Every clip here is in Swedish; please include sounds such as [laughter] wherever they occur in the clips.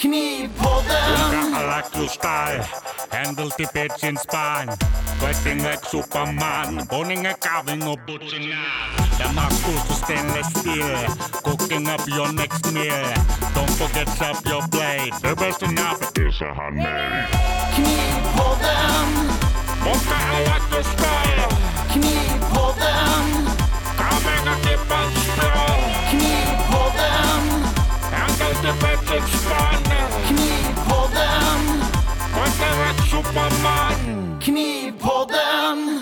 Knipodden! Galaktuskai, händelti petsin spain. Koetinge superman, boninge kaving och butchingar. Där matchfokus ställer steel. cooking up your next meal. Don't forget to up your blade. the best enough is a handmade. Knipodden! Monka Galaktuskai! Knipodden! Like Knivpodden!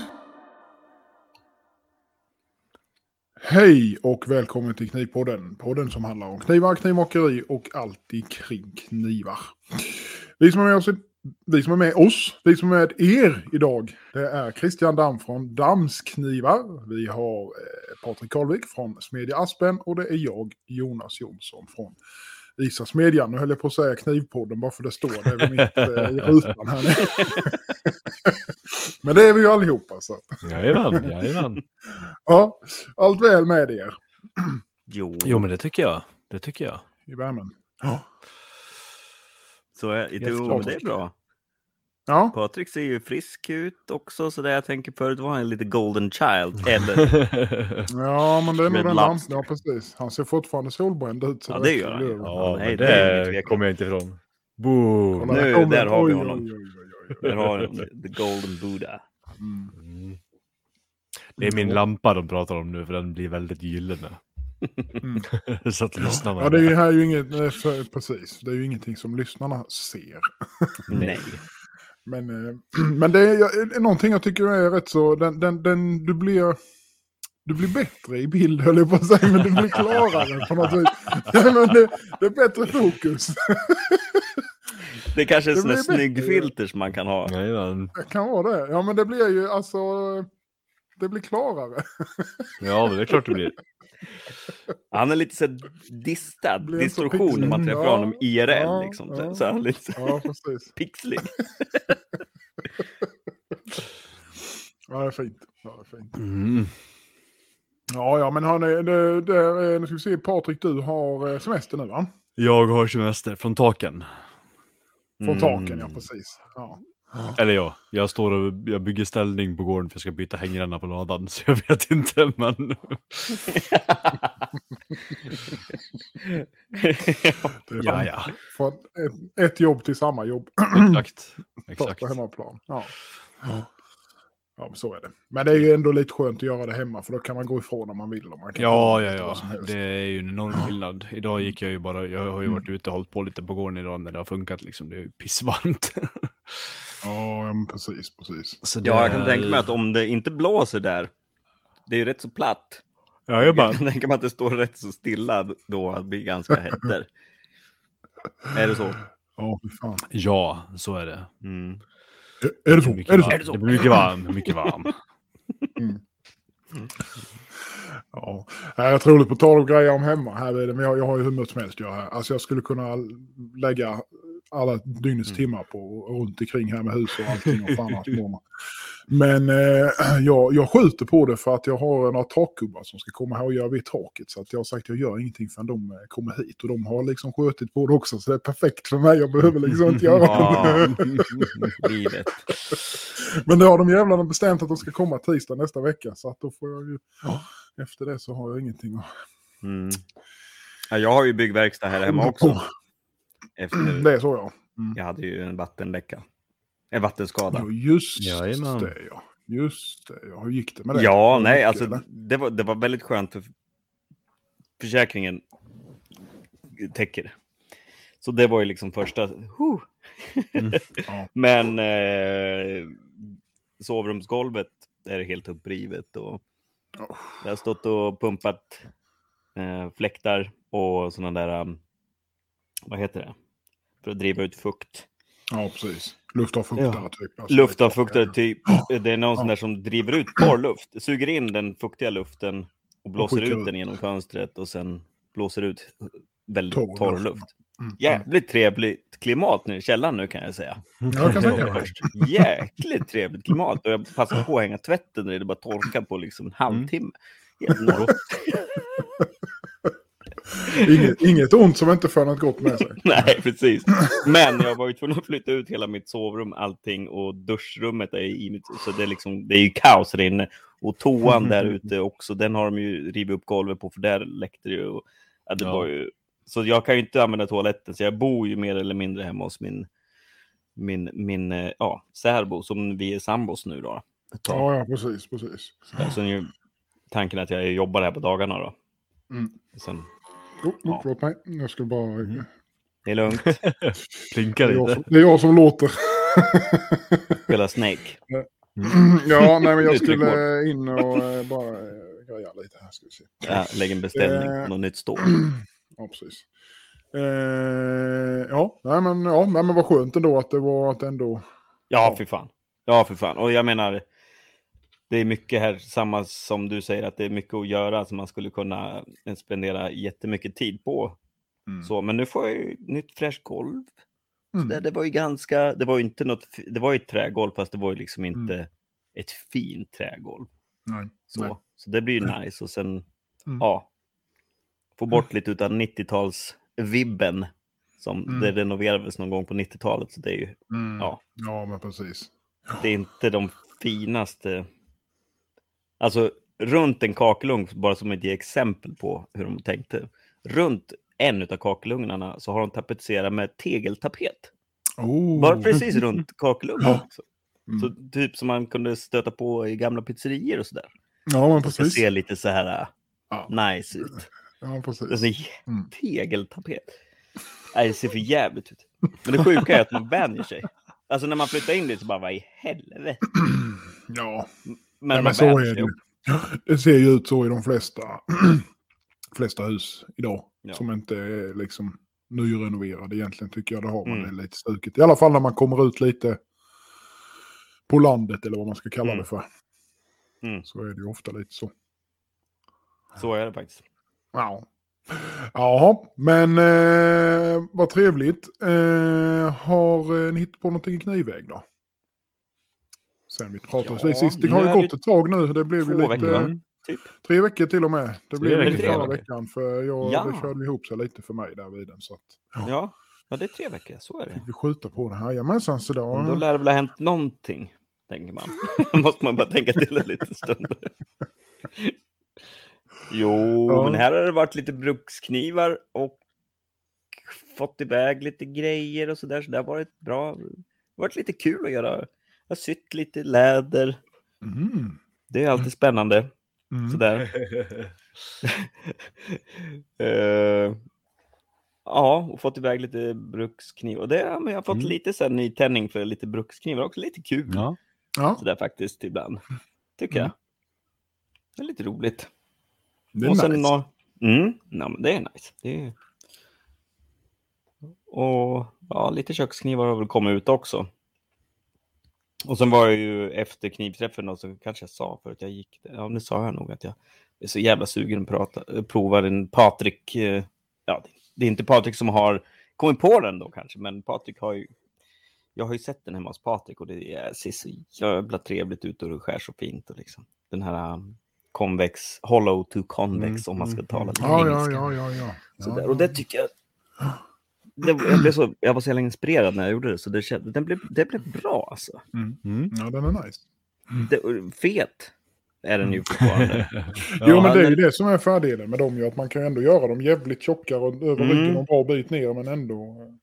Hej och välkommen till Knivpodden. Podden som handlar om knivar, knivmakeri och allt kring knivar. Vi som är med oss, vi som är med oss, vi som är med er idag, det är Christian Damm från Damsknivar. Vi har eh, Patrik Karlvik från Smedja Aspen och det är jag, Jonas Jonsson från Isa Smedjan. Nu höll jag på att säga Knivpodden bara för det står det mitt eh, i [laughs] rutan här nere. [laughs] Men det är vi ju allihopa. Så. Jajamän, jajamän. [laughs] Ja, allt väl med er [clears throat] Jo, Jo, men det tycker jag. Det tycker jag. i värmen. Ja. så är, men det är bra. Ja, Patrik ser ju frisk ut också, så det jag tänker förut var han lite golden child. [laughs] Eller, ja men det är nog den han. Ja, precis. Han ser fortfarande solbränd ut. så Ja, det gör han. ja, Nej, men det det kommer jag inte ifrån. Boo! Kolla, Nu, där har vi honom. oj, oj, oj, oj. där har de the golden Buddha. Mm. Mm. Det är min lampa de pratar om nu, för den blir väldigt gyllene. Mm. [laughs] Så att lyssnarna... Ja, det är ju här ju inget, för, precis. Det är ju ingenting som lyssnarna ser. Nej. [laughs] Men, eh, [clears throat] men det är, någonting jag tycker är rätt så, den, den, den, du blir... Du blir bättre i bild höll jag på att säga, men du blir klarare på något vis. [laughs] Men det, det är bättre fokus. [laughs] Det kanske är Det sån där blir snygg bättre. filter som man kan ha. Jajamän. Det kan vara det. Ja, men det blir ju alltså... Det blir klarare. Ja, men det är klart det blir. [laughs] Han är lite så distad, så distorsion när man träffar Ja, honom IRL. ja, liksom. ja. Så, så är han lite så Ja, precis. [laughs] pixlig. [laughs] Ja, det är fint. Ja, det är fint. Mm. Ja, ja, men har ni, det, det, nu ska vi se, Patrik, du har eh, semester nu va? Jag har semester från taken. Från Mm. taken, ja precis. Ja. Eller ja, jag står och jag bygger ställning på gården för jag ska byta hängränna på ladan. [laughs] Så jag vet inte, men... [laughs] Ja, ja. Från ett, ett jobb till samma jobb. Exakt. [clears throat] Exakt. på hemmaplan. Ja. Ja, men så är det. Men det är ju ändå lite skönt att göra det hemma, för då kan man gå ifrån om man vill. Och man kan Ja, ja, ja. Det är ju en enorm skillnad. Idag gick jag ju bara, jag har ju varit ute och hållit på lite på gården idag när det har funkat liksom. Det är ju pissvarmt. [laughs] Ja, ja, precis, precis. Så det Ja, jag kan är- tänka mig att om det inte blåser där, det är ju rätt så platt. Ja, jag Jag bara... kan tänka mig att det står rätt så stilla då, att det blir ganska hett där. Är det så? Ja, fan. Ja, så är det. Mm. Är det så? Mycket Är det varmt. så? Det blir mycket varmt. Mycket varmt. Ja, det är rätt roligt på tal om grejer om hemma. Här är det, men jag, jag har ju hur mycket som helst jag här. Alltså jag skulle kunna lägga alla dygnets timmar på runt omkring här med hus och allting och fan allt. Men eh, [clears throat] jag, jag skjuter på det för att jag har några takgubbar som ska komma här och göra vid taket. Så att jag har sagt att jag gör ingenting förrän de eh, kommer hit. Och de har liksom skjutit på det också. Så det är perfekt för mig. Jag behöver liksom inte göra Ja, livet. [laughs] Men det har de jävlarna bestämt att de ska komma tisdag nästa vecka. Så att då får jag ju... Efter det så har jag ingenting att... Mm. Ja, jag har ju byggverkstad här hemma också. Efter, Det är så ja. Mm. jag hade ju en vattenläcka. En vattenskada. Ja, just Jajamän. det ja. Just det ja. Hur gick det med det? Ja, det nej, alltså det var, det var väldigt skönt för försäkringen täcker. Så det var ju liksom första... Huh. [laughs] Ja. Men eh, sovrumsgolvet är helt upprivet och Oh. jag har stått och pumpat eh, fläktar och sådana där, um, vad heter det, för att driva ut fukt. ja, precis. Luftavfuktare typ. Alltså, Luftavfuktare typ. Det är någon sån där som driver ut luft, suger in den fuktiga luften och blåser skickar ut ut. den genom fönstret och sen blåser ut väldigt Torr torr, luft. Mm. Jävligt trevligt klimat nu i källaren nu kan jag säga. Ja, jag kan. Först. [laughs] Jäkligt trevligt klimat och jag passade på att hänga tvätten där det bara torkar på liksom en halvtimme. Helt norr. [laughs] inget, inget ont som inte för något gott med sig. [laughs] Nej, precis. Men jag var ju tvungen att flytta ut hela mitt sovrum, allting och duschrummet är i mitt... Så det är liksom, det är ju kaos där inne. Och toan där ute också, den har de ju rivit upp golvet på för där läckte det ju. Och, ja, det Ja. var ju så jag kan ju inte använda toaletten, så jag bor ju mer eller mindre hemma hos min, min, min eh, ja, särbo som vi är sambos nu då. Ja, ja, precis, precis. Sen är ju tanken att jag jobbar här på dagarna då. Mm. Sen, Oh, oh, Låt mig, jag ska bara... det är lugnt, [laughs] Det jag lite. som, det är jag som låter. [laughs] spela Snake. [clears throat] ja, nej, men jag [laughs] skulle in och eh, bara eh, greja lite här. Ska vi se. Ja, lägg en beställning Eh. på något nytt stål. [clears throat] Ja, precis. Eh, ja, nej, men, ja, nej, men vad skönt ändå att det var att ändå... Ja, för fan. Ja, för fan. Och jag menar, det är mycket här, samma som du säger, att det är mycket att göra som man skulle kunna spendera jättemycket tid på. Så, men nu får jag ju nytt fräscht golv. Mm. det, det var ju ganska, det var ju inte något, det var ju ett trägolv fast det var ju liksom inte Mm. ett fint trägolv. Nej, Så, nej. så det blir ju nice och sen, Mm. ja, få bort lite utav 90-tals-vibben som Mm. det renoverades någon gång på 90-talet. Så det är ju, Mm. ja. ja, men precis. det är inte de finaste, alltså runt en kakelugn, bara som ett exempel på hur de tänkte. Runt en av kakelugnarna så har de tapetserat med tegeltapet. Oh. Bara precis runt [laughs] kakelugnen. Ja. också. Mm. Så typ som man kunde stöta på i gamla pizzerior och sådär. Ja, men Det precis. se lite så här Ja. äh, nice ut. Ja, Det precis. ser Mm. tegeltapet. Nej, det ser för jävligt ut. Men det sjuka är att man vänjer sig. Alltså när man flyttar in dit så bara, vad i helvete? [clears throat] Ja, Men, Nej, men så är det ju. Det ser ju ut så i de flesta, [clears throat] flesta hus idag. Ja. Som inte är liksom nyrenoverade egentligen tycker jag. Det har man Mm. det lite stukigt. I alla fall när man kommer ut lite på landet eller vad man ska kalla Mm. det för. Mm. Så är det ju ofta lite så. Så är det faktiskt. Ja. Jaha, men eh, vad trevligt. Eh, har eh, ni hittat på någonting i knivväg då? Sen vi pratades Ja, sist. Det har ju gått ett tag nu. Det blev ju lite... veckor. Typ. Tre veckor till och med. Det blev lite förra veckan för jag, Ja. det körde ihop sig lite för mig där vid den. Så att Ja. ja, det är tre veckor. Så är det. vi skjuta på det här. Jajamensan, så då... Då lär det väl ha hänt någonting, tänker man. [laughs] Måste man bara tänka till en liten stund. [laughs] Jo, Ja. men här har det varit lite bruksknivar och fått iväg lite grejer och sådär. Så det har varit bra. Det har varit lite kul att göra. Jag har sytt lite läder. Mm. Det är alltid spännande. Mm. Sådär. [laughs] Eh, ja, och fått iväg lite bruksknivar. Och det, ja, men jag har fått Mm. lite så här, nytändning för lite bruksknivar också. Lite kul Ja. Ja, sådär faktiskt ibland. Tycker jag. Det är lite roligt. det är och sen nice. nå- mm, ja, men det är nice. Det är... Och ja, lite köksknivar har väl kommit ut också. Och sen var jag ju efter knivträffen då, så kanske jag sa för att jag gick, ja det sa jag nog att jag är så jävla sugen att prata, prova en Patrik, eh, ja det är inte Patrik som har kommit på den då kanske, men Patrik har ju, jag har ju sett den hemma hos Patrik och det ser så jävla trevligt ut och det skär så fint och liksom den här um, convex, hollow to convex Mm, om man ska mm, tala mm. Ja, engelska. ja, ja, ja. Sådär. ja. Och det tycker jag... Det, jag, blev så, jag var så jävla inspirerad när jag gjorde det, så det, känd, den blev, det blev bra alltså. Mm. Ja, den är nice. Det, fet är den ju fortfarande. [laughs] jo, men det är ju det som är fördelen med dem ju, att man kan ändå göra dem jävligt tjockare och över Mm. ryggen och en bra bit ner, men ändå eh,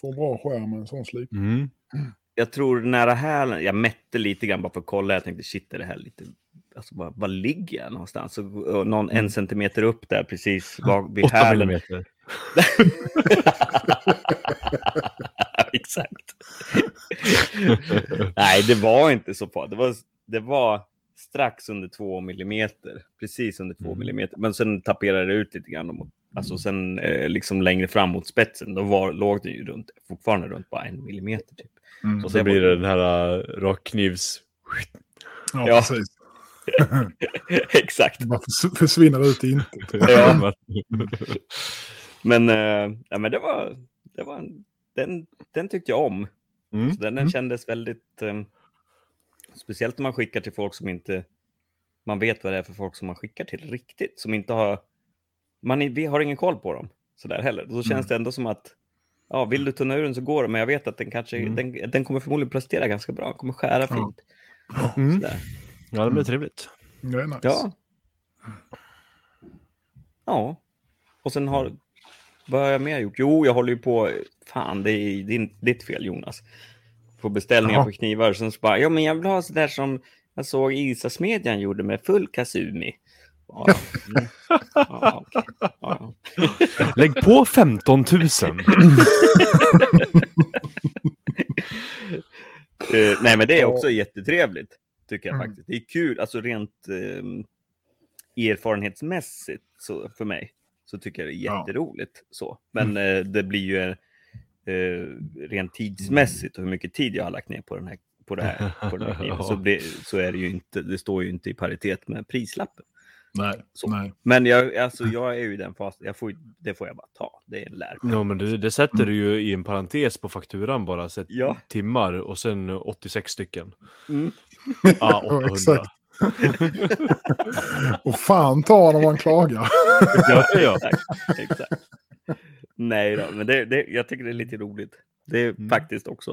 få bra skärm med en sån slip. Mm. Jag tror nära hälen, jag mätte lite grann bara för att kolla, jag tänkte shit är det här lite, alltså var, var ligger jag någonstans? Och, och någon en centimeter upp där precis vid Åtta hälen. millimeter. [laughs] Exakt. Nej, det var inte så farligt. Det var, det var strax under två millimeter. Precis under två Mm. millimeter. Men sen taperade det ut lite grann. Mot, alltså sen eh, liksom längre fram mot spetsen, då var, låg det ju runt, fortfarande runt bara en millimeter. Typ. Mm. Och Så det blir det den här uh, rakknivs... Ja, Ja. precis. [laughs] Exakt. Det bara förs- försvinner ut i intet. Ja. [laughs] Men, eh, ja, men det var, det var en, den, den tyckte jag om. Mm. Så den, den Mm. kändes väldigt... eh, speciellt när man skickar till folk som inte... Man vet vad det är för folk som man skickar till riktigt. Som inte har man vi har ingen koll på dem sådär heller. Då känns Mm. det ändå som att ja, vill du tunna ur den så går det, men jag vet att den kanske Mm. den, den kommer förmodligen prestera ganska bra, kommer skära fint. Mm. Sådär. Ja, det blir trevligt. Det är nice. Ja. Ja. Och sen har... Vad har jag mer gjort? Jo, jag håller ju på... Fan, det är din, ditt fel Jonas. På beställningar Jaha. på knivar. Sen så bara, ja men jag vill ha sådär som jag såg Isa-smedjan gjorde med full kasumi. Ja, mm. ja, okej. ja. [laughs] Lägg på 15 000. [laughs] Eh, nej, men det är också jättetrevligt. Tycker jag Mm. faktiskt. Det är kul, alltså rent ehm, erfarenhetsmässigt så, för mig. Så tycker jag det är Ja. jätteroligt. Så. Men eh, det blir ju eh, rent tidsmässigt och hur mycket tid jag har lagt ner på den här på det här, på den här [laughs] kniven, så, blir, så är det ju inte, det står ju inte i paritet med prislappen. Nej, Så. nej. Men jag, alltså, jag är ju i den fasen, jag får, det får jag bara ta. Det är en lärpeng. Ja, men det, det sätter du ju i en parentes på fakturan bara. Så Ja. Timmar och sen 86 stycken. Mm. Ja, Ja, 800. [laughs] exakt. [laughs] Och fan ta när man klagar. [laughs] Ja, ja. Exakt. exakt. Nej då, men det, det, jag tycker det är lite roligt. Det är Mm. faktiskt också.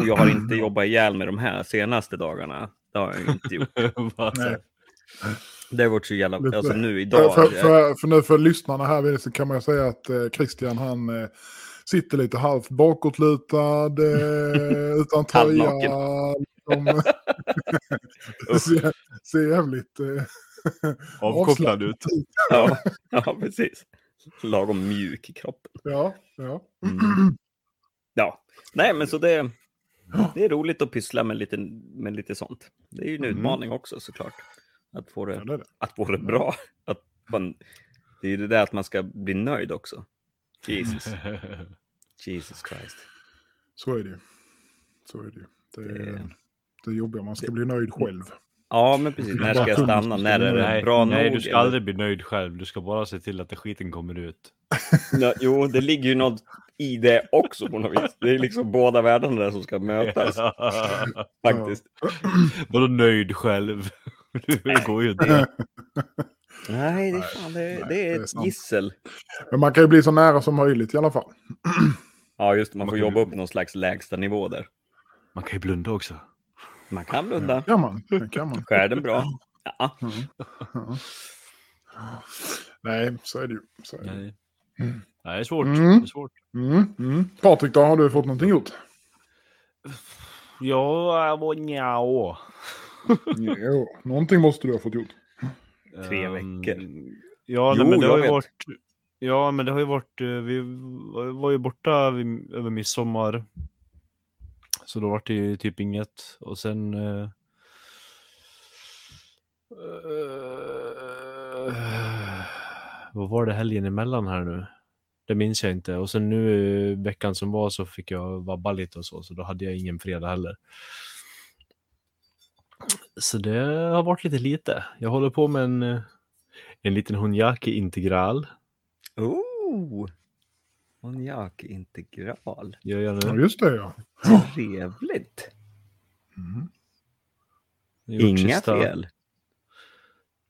Och jag har inte jobbat ihjäl med de här senaste dagarna. Det har jag inte gjort. [laughs] Nej. så- Det har varit så jävla... Lite- Alltså nu idag... för, för, för nu för lyssnarna här så kan man ju säga att eh, Christian han eh, sitter lite halvt bakåtlutad, eh, utan tröja. Liksom, [laughs] ser, ser jävligt eh, Avkopplad ut. Ja, ja, precis. Lagom mjuk i kroppen. Ja, ja. Mm. Ja, nej men så det, det är roligt att pyssla med lite, med lite sånt. Det är ju en Mm. utmaning också såklart. Att få det, ja det det. att få det bra. Att man, det är ju det där att man ska bli nöjd också. Jesus, [laughs] Jesus Christ. Så är det. Så är det. Det är Det- det är jobbiga, man ska bli nöjd själv. Ja, men precis. När [laughs] ska jag stanna? När är det Nej, bra nej, nog? du ska eller? aldrig bli nöjd själv. Du ska bara se till att det skiten kommer ut. [laughs] Ja, jo, det ligger ju något i det också på något vis. Det är liksom båda världarna där som ska mötas [laughs] faktiskt. [clears throat] Vadå nöjd själv? Det går ju inte. Nej, det är, fan, det, Nej, det det är är ett sant. gissel. Men man kan ju bli så nära som möjligt i alla fall. [clears throat] Ja, just det. Man får Man- jobba upp någon slags lägsta nivå där. Man kan ju blunda också. Man kan blunda. Kan man? Det kan man. Skär den bra? [laughs] Ja. Ja. [laughs] Nej, så är det ju. Så är det. Nej. Nej, det är svårt. Mm. Det är svårt. Mm, mm. Patrik då, har du fått någonting gjort? Ja, jag var njao. Jo, någonting måste du ha fått gjort. Tre Ehm, veckor. Ja, Jo, nej, men det har ju vet. varit... Ja, men det har ju varit... eh, Vi var ju borta vid, över midsommar. Så då var det ju typ inget. Och sen... Uh, vad var det helgen emellan här nu? Det minns jag inte. Och sen nu veckan som var så fick jag vabba lite och så. Så då hade jag ingen fredag heller. Så det har varit lite lite. Jag håller på med en, eh, en liten honjaki integral. Oh! Konjak integral. Gör jag Ja, just det ja. Trevligt. Mm. Inga sista, fel.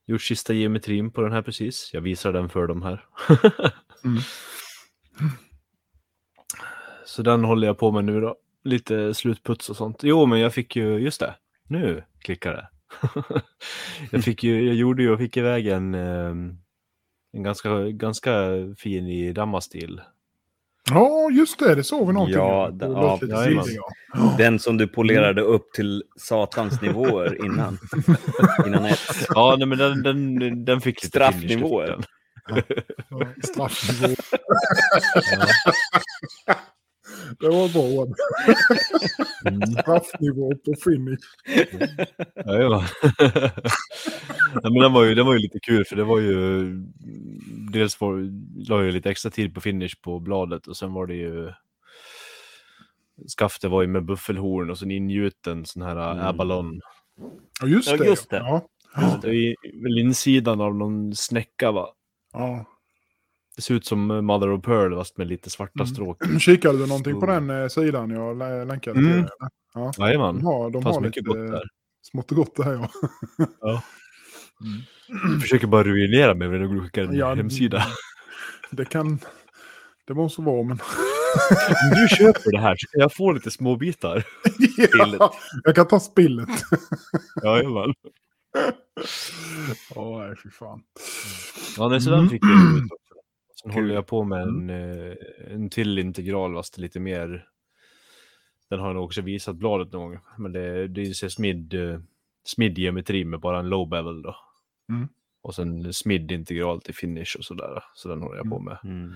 Gjort sista geometrin på den här precis. Jag visar den för dem här. Mm. [laughs] Så den håller jag på med nu då. Lite slutputs och sånt. Jo, men jag fick ju, just det, nu klickar det. [laughs] jag, fick ju, jag gjorde ju och fick iväg en, ehm, en ganska, ganska fin i dammastil. Ja, just det. Det såg vi någonting. Ja, Det ja, ja. Den som du polerade upp till satans nivåer [laughs] innan. innan ett. Ja, nej, men den, den, den fick lite Straffnivåer. den. Ja, Straffnivå. [laughs] Det var bra. [laughs] Mm. Straffnivå på finish. Ja, ja. ja, men den, var ju, den var ju lite kul för det var ju dels var, la jag lite extra tid på finish på bladet och sen var det ju skaftet var ju med buffelhorn och sen ingjuten sån här Mm. mm. abalon. Ja, just Ja, det. just det. Ja. Det är ju väl insidan av någon snäcka va? Ja. Det ser ut som Mother of Pearl fast med lite svarta Mm. stråk. [clears throat] Kikade du någonting på den eh, sidan jag lä- länkade till? Mm. Ja. Jajamän. De har, de Det fanns har mycket lite gott där. smått och gott där ja. Ja. Du försöker bara ruinera mig med att skicka en Ja, hemsida. Det kan... Det måste vara, men... Om du köper det här så kan jag få lite små bitar. [laughs] ja, jag kan ta spillet. Jajamän. Åh, nej, fy fan. Ja, nej, så den Mm. fick jag ut. Sen Kul. håller jag på med en, eh, en till integral, fast lite mer... Den har jag nog också visat bladet någon gång. Men det, det är ju så smid, eh, smid geometri med bara en low bevel då. Mm. Och sen smid integral till finish och sådär. Så den håller jag på med Mm.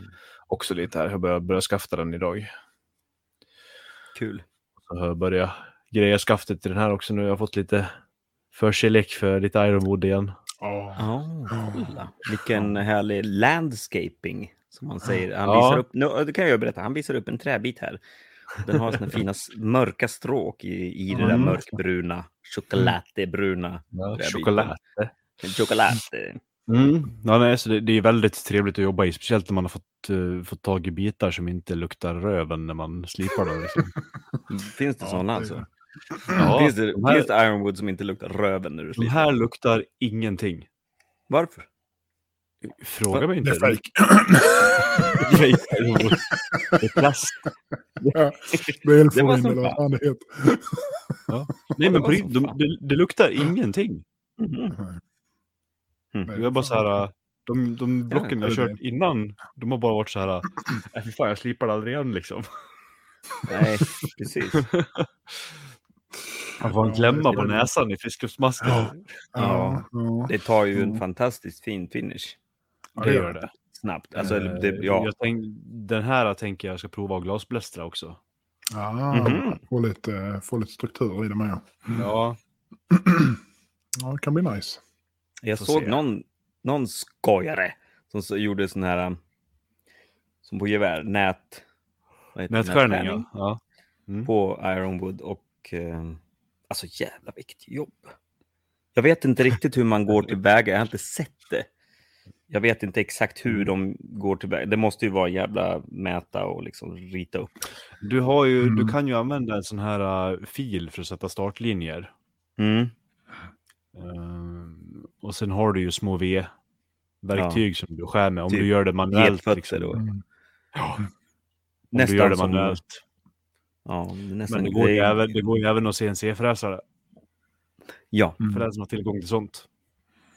också lite här. Jag börjar, börjar skafta den idag. Kul. Så har jag börjat greja skaftet till den här också nu. Jag har fått lite förkärlek för lite Ironwood igen. Ja. Ja, kolla. Vilken härlig landscaping, som man säger. Han Ja. visar upp, nu, det kan jag berätta, han visar upp en träbit här. Den har såna [laughs] fina mörka stråk i, i det där Mm. mörkbruna, chokladbruna Ja, choklad. Choklad. Mm. Ja, nej, så det, det är väldigt trevligt att jobba i, speciellt när man har fått, uh, fått tag i bitar som inte luktar röven när man slipar dem. Liksom. [laughs] Finns det Ja, sådana det- alltså? Ja, [clears throat] finns, det, de här- finns det Ironwood som inte luktar röven när du De sliter? här luktar ingenting. Varför? Fråga mig Det inte. är fejk. Nej, det är plast. [laughs] Ja, det är elforin som eller vad fan. det heter. Nej, men på, de, fan. det, det luktar ingenting. Det Jag är bara så här, de, de blocken jag kört innan, de har bara varit så här, [clears throat] äh, fy fan jag slipar aldrig igen liksom. Nej, precis. [laughs] Man får en klämma på näsan i fiskluftmasken. Ja. Ja, ja. Det tar ju en Mm. fantastiskt fin finish. Ja, Det gör det. Snabbt. Alltså, Eh, det, ja. jag tänk, den här tänker jag ska prova att glasblästra också. Ja, Mhm. få, lite, få lite struktur i det med. Ja, [clears throat] Ja, det kan bli nice. Jag Får såg se. någon, någon skojare som så, gjorde sån här, um, som på gevär, nät... nätskärning ja. ja. Mm. På Ironwood och eh, alltså jävla vilket jobb. Jag vet inte riktigt hur man går tillväga, jag har inte sett det. Jag vet inte exakt hur de går tillväga. Det måste ju vara jävla mäta och liksom rita upp. Du, har ju, Mm. du kan ju använda en sån här äh, fil för att sätta startlinjer. Mm. Ehm, och sen har du ju små V-verktyg som du skär med. Om Typ du gör det manuellt. Liksom. och Mm. Om Nästan du gör det som- manuellt. Ja, nästan Men det går, ju det även, det går ju även att CNC-fräsare. Ja. Mm. För den som har tillgång till sånt.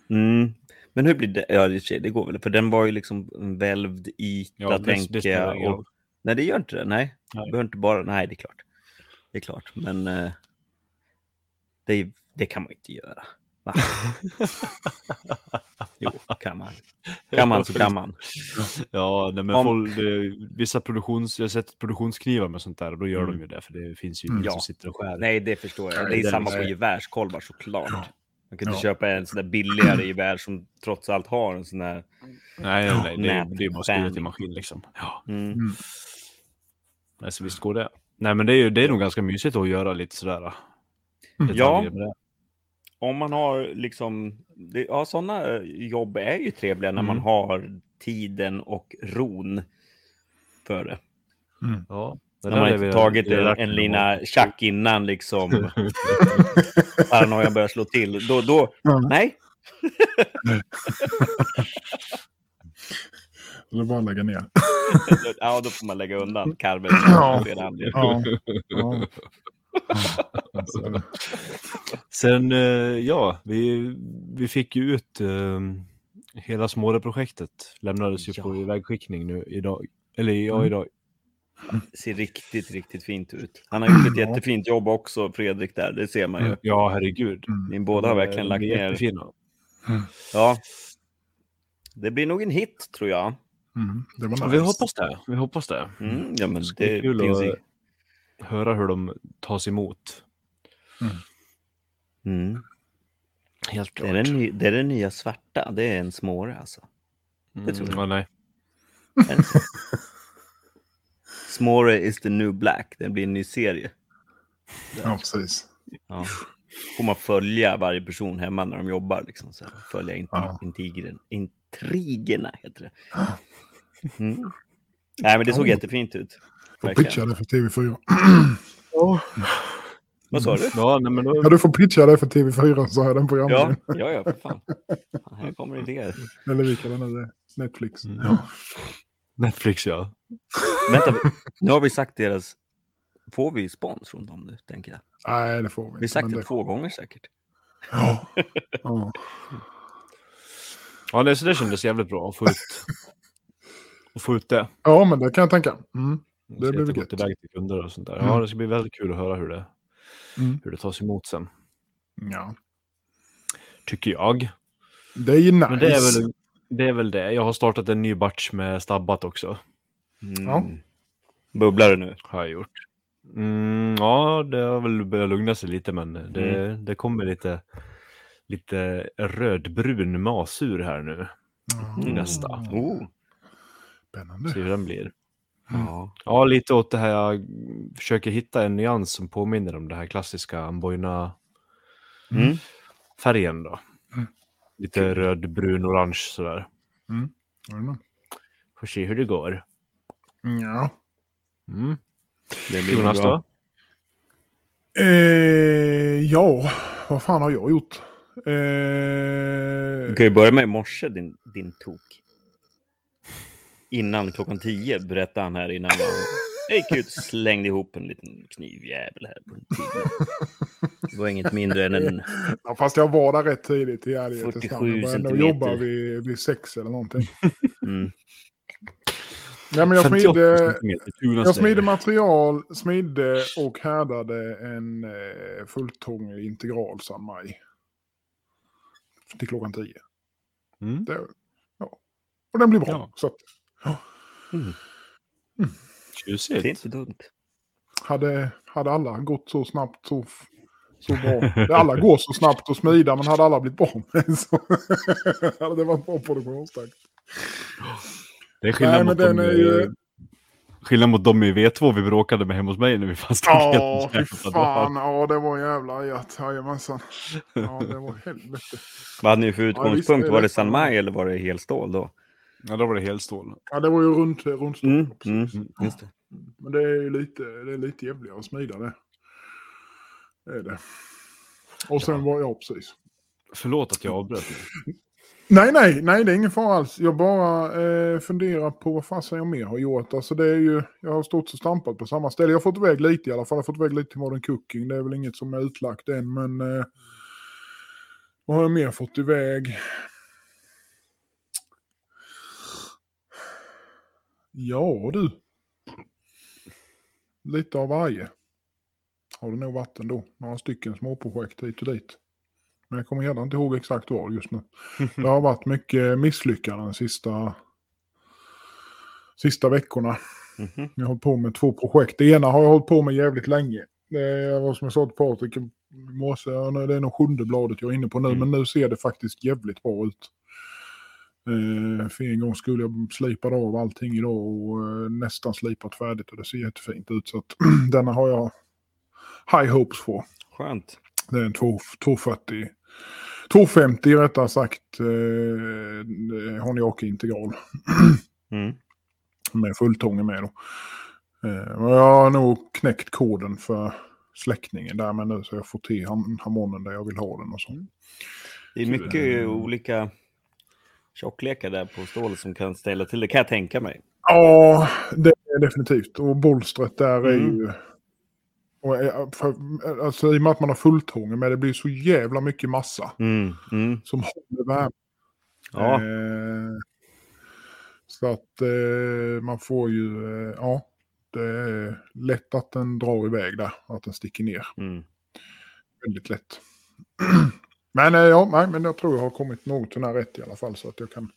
Mm. Men hur blir det? Ja, det går väl. För den var ju liksom en välvd yta, Ja, det- tänker det jag. Och... Nej, det gör inte det. Nej, Nej. det behöver inte bara... Nej, det är klart. Det är klart, men eh, det, det kan man inte göra. Va? [laughs] jo, kan man. [laughs] Kan man så kan man. Ja, nej, men Om- folk, det, vissa produktions... Jag har sett produktionsknivar med sånt där och då gör Mm. de ju det. För det finns ju Mm. ingen Ja. som sitter och skär. Nej, det förstår jag. Det är det är samma på gevärskolvar såklart. Man kan inte Ja. köpa en sån där billigare gevär som trots allt har en sån där... nej, nej, nej. Det, är- det är bara att skriva till maskin liksom. Ja, Mm. Mm. nej, så visst går det. Nej, men det är ju det är nog ganska mysigt att göra lite sådär. Mm. Ja. Om man har liksom, det, ja sådana jobb är ju trevliga när man Mm. har tiden och ron för det. Ja. det När man inte tagit en, en lina tjack innan liksom [laughs] paranoian börjar slå till. Då, då, Ja. nej, Eller bara lägga ner. [laughs] ja, då får man lägga undan karven. [laughs] Ja. Ja. Ja. Alltså, Sen, eh, ja, vi, vi fick ju ut eh, hela Småre-projektet. Lämnades ju Ja. på ivägskickning nu idag. Eller ja, Mm. idag. ser riktigt, riktigt fint ut. Han har gjort ett jättefint jobb också, Fredrik, där. Det ser man ju. Ja, herregud. mm. Ni båda har verkligen lagt är ner. jättefina. Ja. Det blir nog en hit, tror jag. Mm. Det var Ja, nice. Vi hoppas det. Vi hoppas det. Mm, ja, men det kul finns att. Höra hur de tas emot. Mm. Helt Det, klart. är den det är den nya svarta. Det är en småre alltså. det tror jag. Mm, ja, nej. Det? Småre is the new black. Det blir en ny serie. Ja, precis. Ja. Får man följa varje person hemma när de jobbar. Liksom, så följa int Ja. intrigen. intrigerna, heter det. Mm. Nej, men det såg Ja. jättefint ut. Får Verkligen. pitcha det för TV4. Vad sa du? Ja, nej, men då, Ja, du får pitcha det för TV4 så är den Ja, programmen. ja, ja, för fan. Här kommer idéer. Eller vilka den är. Netflix. Mm. Ja. Netflix ja. [laughs] Vänta, nu har vi sagt deras... Får vi spons från dem nu, tänker jag? Nej, det får vi Vi har inte. sagt men det två gånger säkert. Ja. [laughs] ja. Ja, det, så det kändes jävligt bra att få ut, att få ut det. ja, men det kan jag tänka. Mm. Det blir gött. iväg till kunder och sånt där. Mm. Ja, det ska bli väldigt kul att höra hur det, Mm. hur det tas emot sen. ja. Tycker jag. Det är ju nice. Men det är, väl, det är väl det. Jag har startat en ny batch med stabbat också. Mm. Ja. Bubblar det nu? Har jag gjort. Mm, ja, det har väl börjat lugna sig lite, men det, det kommer lite, lite rödbrun masur här nu. Ja. i nästa. Oh. Spännande. Se hur den blir. Ja. Ja, lite åt det här. Jag försöker hitta en nyans som påminner om det här klassiska Amboina-färgen Mm. då. Mm. Lite röd, brun, orange sådär. Ja, men- Får se hur det går. Ja. Mm. Det blir Jonas bra. då? Eh, ja, vad fan har jag gjort? Eh, Du kan ju börja med i morse, din, din tok. Innan klockan tio berättade han här innan. Jag gick ut och slängde ihop en liten knivjävel här på en. Det var inget mindre än en... [laughs] ja, fast jag var där rätt tidigt i ärlighetens 47 namn. Jag började nog centimeter. jobba vid, vid sex eller någonting. Mm. Nej, men jag 58 smidde, centimeter, jag smidde material, smidde och härdade en eh, fulltång integral San Maj. Till klockan tio. Mm. Det, ja. Och den blir bra. Ja. Så att, Det är Tjusigt. inte dumt. hade, hade alla gått så snabbt så, så bra. [laughs] Alla går så snabbt och smida, men hade alla blivit bra med [laughs] så [laughs] hade det varit bra produktionstakt. Det är skillnad, Nej, mot den de, är ju- eh, skillnad mot de i V2 vi bråkade med hemma hos mig när vi fanns. Ja, fy fan. Ja, det var jävla ajat. Jajamensan. Ja, det var helvete. Vad hade ni för visst, utgångspunkt? det är var det. San Maj eller var det helstål då? Ja, då var det helstål. Ja, det var ju runt, runt Mm, precis. mm, just det. Men det är ju lite, det är lite jävligare att smida det. Det är det. Och sen var jag precis. Förlåt att jag avbröt. nu. [laughs] Nej, nej, nej, det är ingen fara alls. Jag bara eh, funderar på vad fasen jag mer har gjort. Alltså det är ju, jag har stått och stampat på samma ställe. Jag har fått iväg lite i alla fall. Jag har fått iväg lite till Modern Cooking. Det är väl inget som är utlagt än, men eh, vad har jag mer fått iväg? Ja du. Lite av varje. Har det nog varit ändå. Några stycken småprojekt hit och dit. Men jag kommer heller inte ihåg exakt vad just nu. [laughs] Det har varit mycket misslyckanden sista, sista veckorna. Mhm. Jag har hållit på med två projekt. Det ena har jag hållit på med jävligt länge. Det var som jag sa till Patrik i morse, det är nog sjunde bladet jag är inne på nu, Mm. men nu ser det faktiskt jävligt bra ut. Eh, för en gång skulle jag slipade av allting idag och eh, nästan slipat färdigt och det ser jättefint ut. Så att [clears throat] denna har jag high hopes på. Skönt. Det är en 2, 240. 250 rättare sagt. Eh, Honiaki integral. [clears throat] Mm. Med fulltången med då. Eh, jag har nog knäckt koden för släckningen där med nu så jag får till ham- harmonen där jag vill ha den och så. Det är mycket olika tjocklekar där på stålet som kan ställa till det, kan jag tänka mig. Ja, det är definitivt. Och bolstret där är Mm. ju... Och, eh, för, alltså, I och med att man har fulltången med det blir så jävla mycket massa Mm. Mm. som håller värme. Ja, Eh, så att eh, man får ju, eh, ja, det är lätt att den drar iväg där, att den sticker ner. mm. Väldigt lätt. [clears throat] men eh, ja, men jag tror jag har kommit något till rätt i alla fall så att jag kan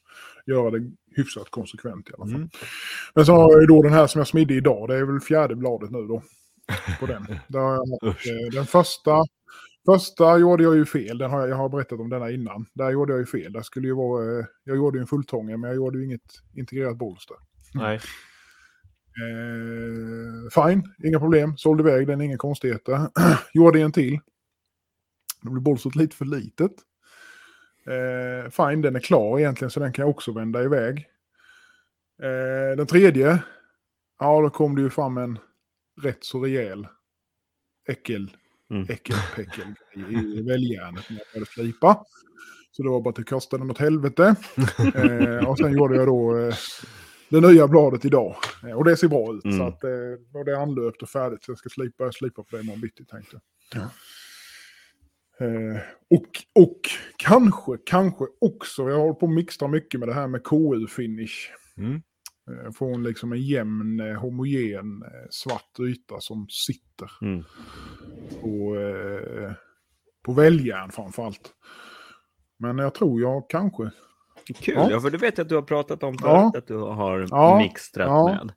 göra det hyfsat konsekvent i alla fall. Mm. Men så har jag ju då den här som jag smidde idag, det är väl fjärde bladet nu då. På den. [laughs] Där eh, den första, första gjorde jag ju fel, den har jag, jag har berättat om denna innan. Där gjorde jag ju fel, där skulle ju vara, eh, jag gjorde ju en fulltånge men jag gjorde ju inget integrerat bolster. Nej. [laughs] Eh, fine, inga problem. Sålde iväg den, inga konstigheter. [clears throat] Gjorde en till. Då blev bolstret lite för litet. Eh, fine, den är klar egentligen så den kan jag också vända iväg. Eh, den tredje, ja då kom det ju fram en rätt så rejäl äckel Mm. äckelpäckel i väljärnet när jag började slipa. Så det var bara att det kastade något helvete. eh, och sen gjorde jag då eh, det nya bladet idag. Eh, och det ser bra ut. Mm. Så att, eh, och det är anlöpt och färdigt så jag ska slipa, slipa på det imorgon bitti tänkte jag. Eh, och, och kanske, kanske också, jag håller på att mixa mycket med det här med KU-finish. Mm. Eh, Få en, liksom en jämn, eh, homogen, svart yta som sitter Mm. på, på väljärn framförallt. Men jag tror jag kanske... Kul, Ja. ja. för det vet att du har pratat om förut, Ja. att du har Ja. mixtrat med.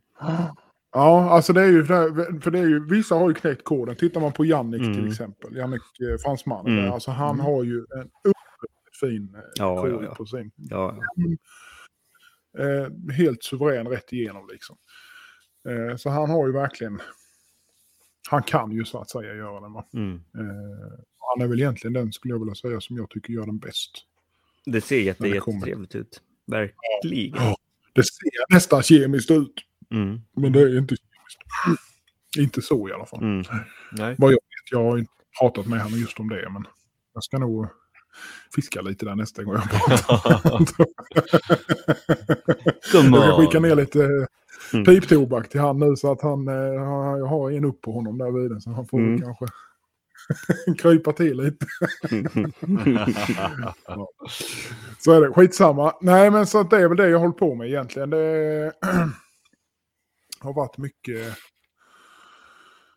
Ja, alltså det är ju, för det är ju, vissa har ju knäckt koden. Tittar man på Jannik till Mm. exempel, Jannik eh, fransmannen, Mm. alltså han har ju en oerhört fin eh, Ja, KI ja, ja. på sin. Ja, Eh, helt suverän rätt igenom liksom. Eh, så han har ju verkligen, han kan ju så att säga göra den. Va? mm. Eh, han är väl egentligen den skulle jag vilja säga som jag tycker gör den bäst. Det ser jätte, det jättetrevligt ut. Verkligen. Ja. Det ser nästan kemiskt ut, Mm. men det är inte kemiskt. Inte så i alla fall. Mm. Nej. Vad jag vet, jag har inte pratat med honom just om det, men jag ska nog fiska lite där nästa gång jag pratar. [laughs] Jag kan skicka on. ner lite Mm. piptobak till han nu så att han, eh, har- jag har en upp på honom där vid den, så han får Mm. kanske [laughs] krypa till lite. [laughs] Så är det, skitsamma. Nej men så att det är väl det jag håller på med egentligen. Det [clears throat] har varit mycket,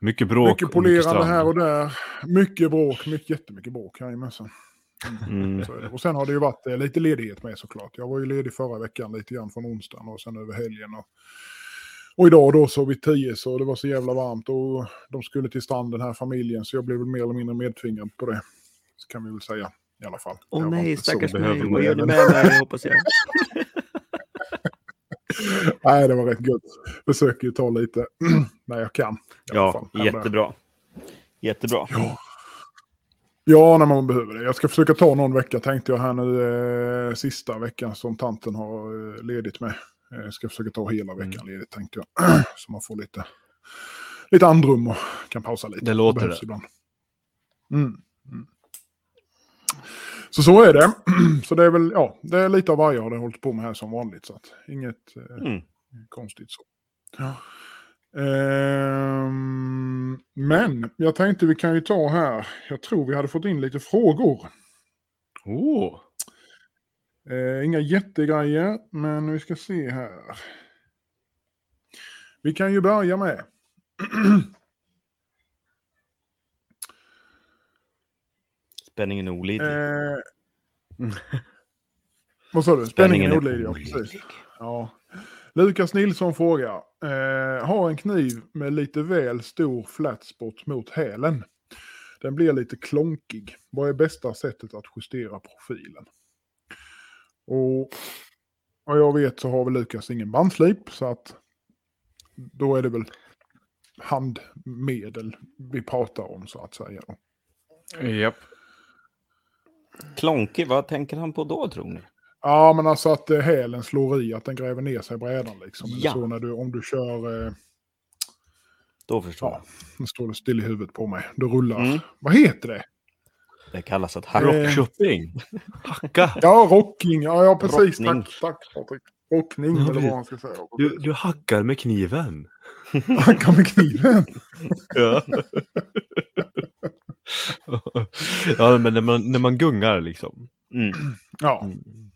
Mycket bråk mycket mycket polerande strand. här och där. Mycket bråk, mycket, jättemycket bråk. Jajamensan. Mm. Och sen har det ju varit eh, lite ledighet med såklart. Jag var ju ledig förra veckan lite grann från onsdagen och sen över helgen. Och, och idag då så vid tio så det var så jävla varmt och de skulle till stranden här familjen så jag blev väl mer eller mindre medtvingad på det. Så kan vi väl säga i alla fall. Åh var nej, stackars mig. Vad gör men- med mig, hoppas jag. [laughs] [laughs] Nej, det var rätt gött. Försöker ju ta lite [clears throat] när jag kan. Ja, jättebra. Jättebra. Ja, när man behöver det. Jag ska försöka ta någon vecka tänkte jag här nu. Eh, sista veckan som tanten har eh, ledigt med. Eh, ska försöka ta hela veckan ledigt tänkte jag. [clears throat] Så man får lite, lite andrum och kan pausa lite. Det låter det. Ibland. Mm. Mm. Så så är det. [clears throat] Så det är väl, ja, det är lite av varje jag har hållit på med här som vanligt. Så att inget eh, Mm. konstigt så. Ehm, men jag tänkte vi kan ju ta här. Jag tror vi hade fått in lite frågor. Oh. Eh, inga jättegrejer, men vi ska se här. Vi kan ju börja med. [clears throat] Spänningen är olidlig. Eh, vad sa du? Spänningen är olidlig, ja, precis. Ja. Lukas Nilsson frågar. Eh, har en kniv med lite väl stor flatspot mot hälen. Den blir lite klonkig. Vad är bästa sättet att justera profilen? Och vad jag vet så har väl Lukas ingen bandslip så att då är det väl handmedel vi pratar om så att säga. Japp. Klonkig, vad tänker han på då tror ni? Ja, men alltså att eh, hälen slår i, att den gräver ner sig i brädan liksom. Ja. så när du, om du kör, eh, Då förstår ja, jag. nu står det still i huvudet på mig, du rullar. Mm. Vad heter det? Det kallas att hacka. Eh, Rockshopping. Hacka. [laughs] Ja, rocking. Ja, ja precis. Rockning. Tack, tack Patrik. Rockning Ja, eller vad man ska säga. Du, du hackar med kniven. [laughs] Hacka med kniven. [laughs] Ja. [laughs] ja, men när man, när man gungar liksom. Mm. [clears throat] Ja. Mm.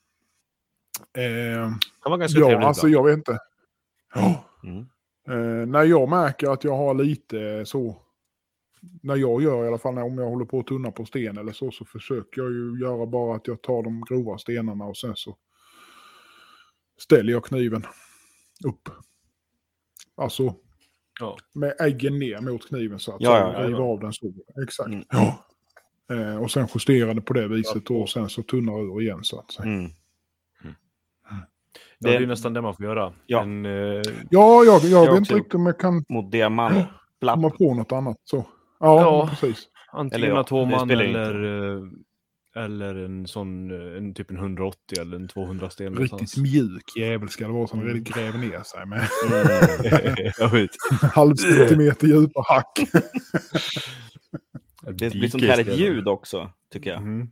Eh, kan vara ganska ja, trevligt. alltså ibland. jag vet inte. Ja. Mm. Eh, när jag märker att jag har lite så, när jag gör i alla fall, när, om jag håller på att tunna på sten eller så, så försöker jag ju göra bara att jag tar de grova stenarna och sen så ställer jag kniven upp. Alltså Ja. med äggen ner mot kniven så att Ja, ja, ja, riva av den så. Exakt. Mm. Ja. Eh, och sen justera det på det viset och sen så tunnar ur igen så att säga. Mm. Ja, det är Det- nästan det man får göra. Ja. En, eh, Ja, jag, jag, Jag vet inte riktigt om jag kan Mot diamant. Komma på något annat så. Ja, Ja. precis. antingen inte eller, eller en sån, eh, en typ en 180 eller en 200 sten. Riktigt någonstans. mjuk jävel ska det vara som Mm. gräver ner sig med [laughs] vet. [laughs] halv centimeter djupa hack. Det blir sånt härligt ljud också, tycker jag. Mm.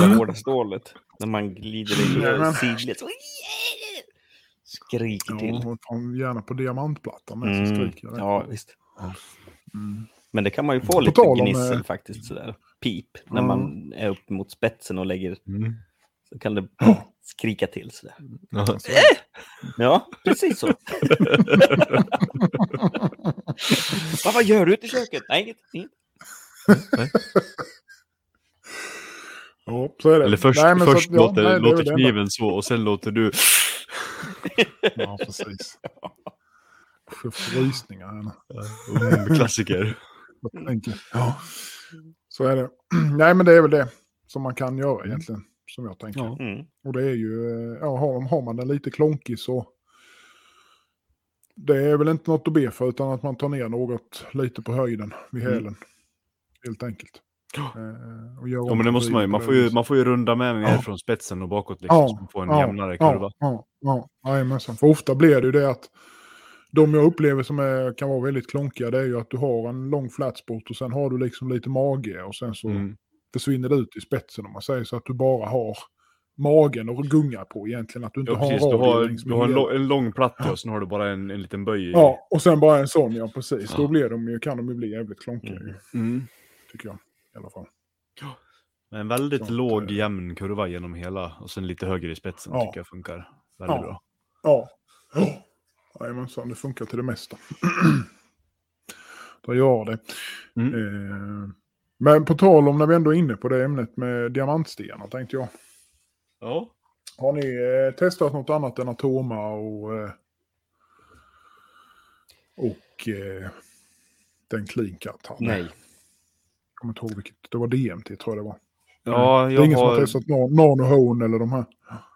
Det hårda stålet. När man glider in i sidled. så- Skriker till. Ja, gärna på diamantplattan med så Mm. skriker jag. Ja, visst. Mm. Men det kan man ju få På lite om, gnissel eh, faktiskt sådär. Pip. När man är upp mot spetsen och lägger. Mm. Så kan det skrika till sådär. Ja. Ja, precis så. [laughs] vad, vad gör du ute i köket? Nej, inget. inget. Ja, så är det. Eller först, Nej, så först ja, låter, nej, låter det kniven så och sen låter du... Ja, precis. Mm, klassiker. Ja, så är det. [clears throat] Nej, men det är väl det som man kan göra egentligen. Som jag tänker. Ja. Mm. Och det är ju, eh, ja, har, har man den lite klonkig så det är väl inte något att be för utan att man tar ner något lite på höjden vid Mm. hälen. Helt enkelt. Eh, och gör Ja men det måste man ju. Man får ju, man får ju runda med mer Ja. från spetsen och bakåt liksom. Ja, Så man får en ja, jämnare kurva. Ja, ja, ja, jajamensan. För ofta blir det ju det att de jag upplever som är, kan vara väldigt klonkiga det är ju att du har en lång flatspot och sen har du liksom lite mage och sen så Mm. försvinner det ut i spetsen om man säger så att du bara har magen och gunga på egentligen. Att du inte Ja, har precis. en Du har, du med har en, lång, en lång platta och sen har du bara en, en liten böj. i- Ja, och sen bara en sån, ja precis. Då Ja. blir de ju, kan de ju bli jävligt klonkiga, Mm. Mm. tycker jag. I alla fall. Men en väldigt Sånt, låg eh, jämn kurva genom hela och sen lite högre i spetsen tycker jag funkar väldigt bra. Ja. Ja. Jajamensan, det funkar till det mesta. [clears throat] Då gör det. Mm. Eh, men på tal om när vi ändå är inne på det ämnet med diamantstenar tänkte jag. Ja. Har ni eh, testat något annat än Atoma och, eh, och eh, den Cleancut? hade? Nej. Jag kommer inte ihåg vilket. Det var DMT tror jag det var. Ja, det är ingen som har har... testat Nan- Nano Hone eller de här.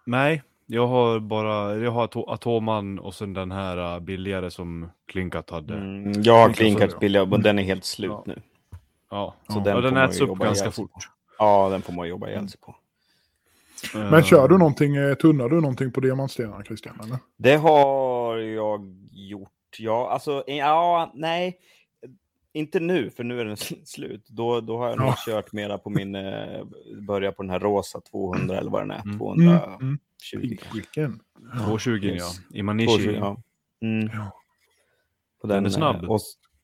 Nej, jag har bara... Jag har Ato- Atoman och sen den här äh, billigare som Klinkat hade. Mm, jag har klinkat billigare, men den är helt slut Ja. nu. Ja, Så Ja. den, den får man äts upp jobba ganska fort. på. Ja, den får man jobba ihjäl sig på. Men kör du någonting, eh, tunnar du någonting på diamantstenarna Christian? Eller? Det har jag gjort. Ja, alltså, ja, nej. Inte nu, för nu är den [laughs] slut. Då, då har jag nog Ja. kört mera på min, eh, börja på den här rosa 200 eller vad den är. Mm. 220. Mm, Pinkwicken. 220 Yes. ja. I Manishi. 220, ja. Mm. Ja. Och Den är eh, snabb. Och,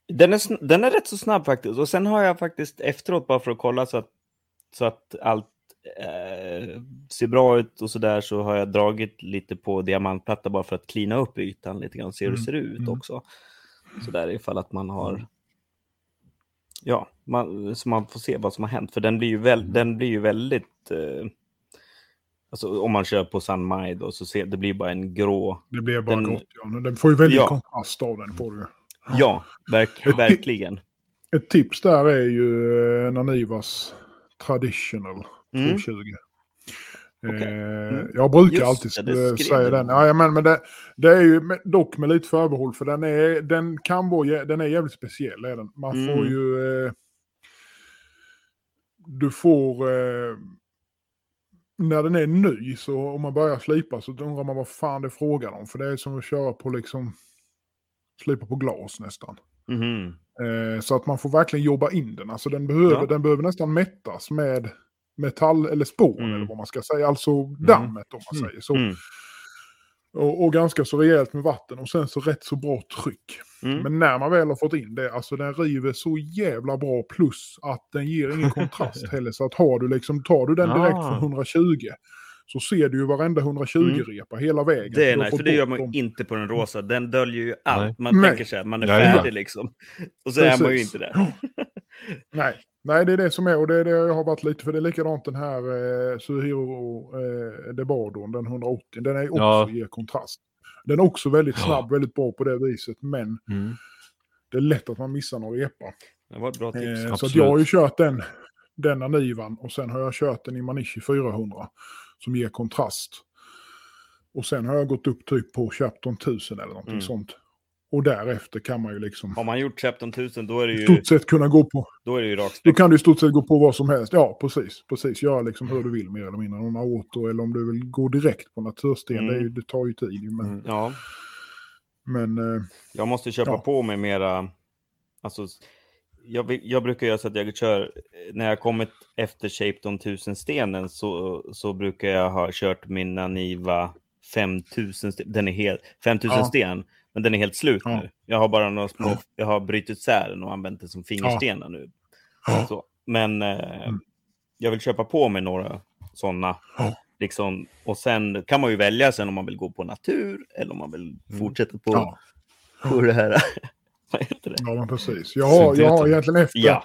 den, är, den är rätt så snabb faktiskt. Och sen har jag faktiskt efteråt, bara för att kolla så att, så att allt eh, ser bra ut och så där, så har jag dragit lite på diamantplatta bara för att klina upp ytan lite grann, se hur det Mm, ser ut mm. också. Så där ifall att man har... Ja, man, så man får se vad som har hänt. För den blir ju, väl, den blir ju väldigt... Eh, alltså om man kör på San Mai då, så ser, det blir bara en grå... Det blir bara Den- gott. Ja. Den får ju väldigt Ja. kontrast av den. Får du. Ja, verk, [laughs] verkligen. Ett tips där är ju eh, Nanivas Traditional Mm. 220. Okej. Eh, Mm. Jag brukar Just alltid det, säga den. Ja, men, men det, det är ju dock med lite förbehåll för den är, den kan vara, den är jävligt speciell. Är den. Man får Mm. ju... Eh, du får... Eh, när den är ny så om man börjar slipa så undrar man vad fan det är frågan om. För det är som att köra på liksom... Slipa på glas nästan. Mhm. Eh, så att man får verkligen jobba in den. Alltså den behöver, Ja. den behöver nästan mättas med metall eller spån Mm. eller vad man ska säga. Alltså dammet om man Mm. säger så. Mm. Och, och ganska så rejält med vatten och sen så rätt så bra tryck. Mm. Men när man väl har fått in det, alltså den river så jävla bra plus att den ger ingen [laughs] kontrast heller. Så att har du liksom, tar du den direkt Ah. från 120 så ser du ju varenda 120-repa hela vägen. Mm. Det är nice, för det gör man dem. inte på den rosa. Den döljer ju allt. Nej. Man Nej. tänker sig att man är färdig liksom. Och så är man ju Precis. inte det. [gasps] Nej. Nej, det är det som är och det är det jag har varit lite för det är likadant den här eh, Suhiro eh, Debardon, den 180. Den är också Ja. ger kontrast. Den är också väldigt Ja. snabb, väldigt bra på det viset, men Mm. det är lätt att man missar någon repa. Det var ett bra tips. Eh, så jag har ju kört den, den Anivan och sen har jag kört den i Manishi 400 som ger kontrast. Och sen har jag gått upp typ på Chapton 1000 eller någonting Mm. sånt. Och därefter kan man ju liksom Har man gjort 17 000 då är det i ju, stort sett kunna gå på då är det ju Då raksträck. kan du i stort sett gå på vad som helst. Ja, precis. precis. Göra liksom hur du vill mer eller mindre. Om auto eller om du vill gå direkt på natursten. Mm. Det, ju- det tar ju tid. Men, Mm. Ja, men eh, jag måste köpa Ja. på mig mera... Alltså, jag, jag brukar göra så att jag kör, när jag kommit efter Shapeton 1000-stenen så, så brukar jag ha kört min Naniva 5000, sten- den är helt, 5000 Ja. sten, men den är helt slut Ja. nu. Jag har bara några små, Ja. jag har brutit isär den och använt den som fingerstenar nu. Så, men eh, Mm. jag vill köpa på mig några sådana. Liksom, och sen kan man ju välja sen om man vill gå på natur eller om man vill fortsätta på, Ja. på det här. [laughs] Vad heter det? Ja, precis. Jag har, jag har egentligen efter, Ja,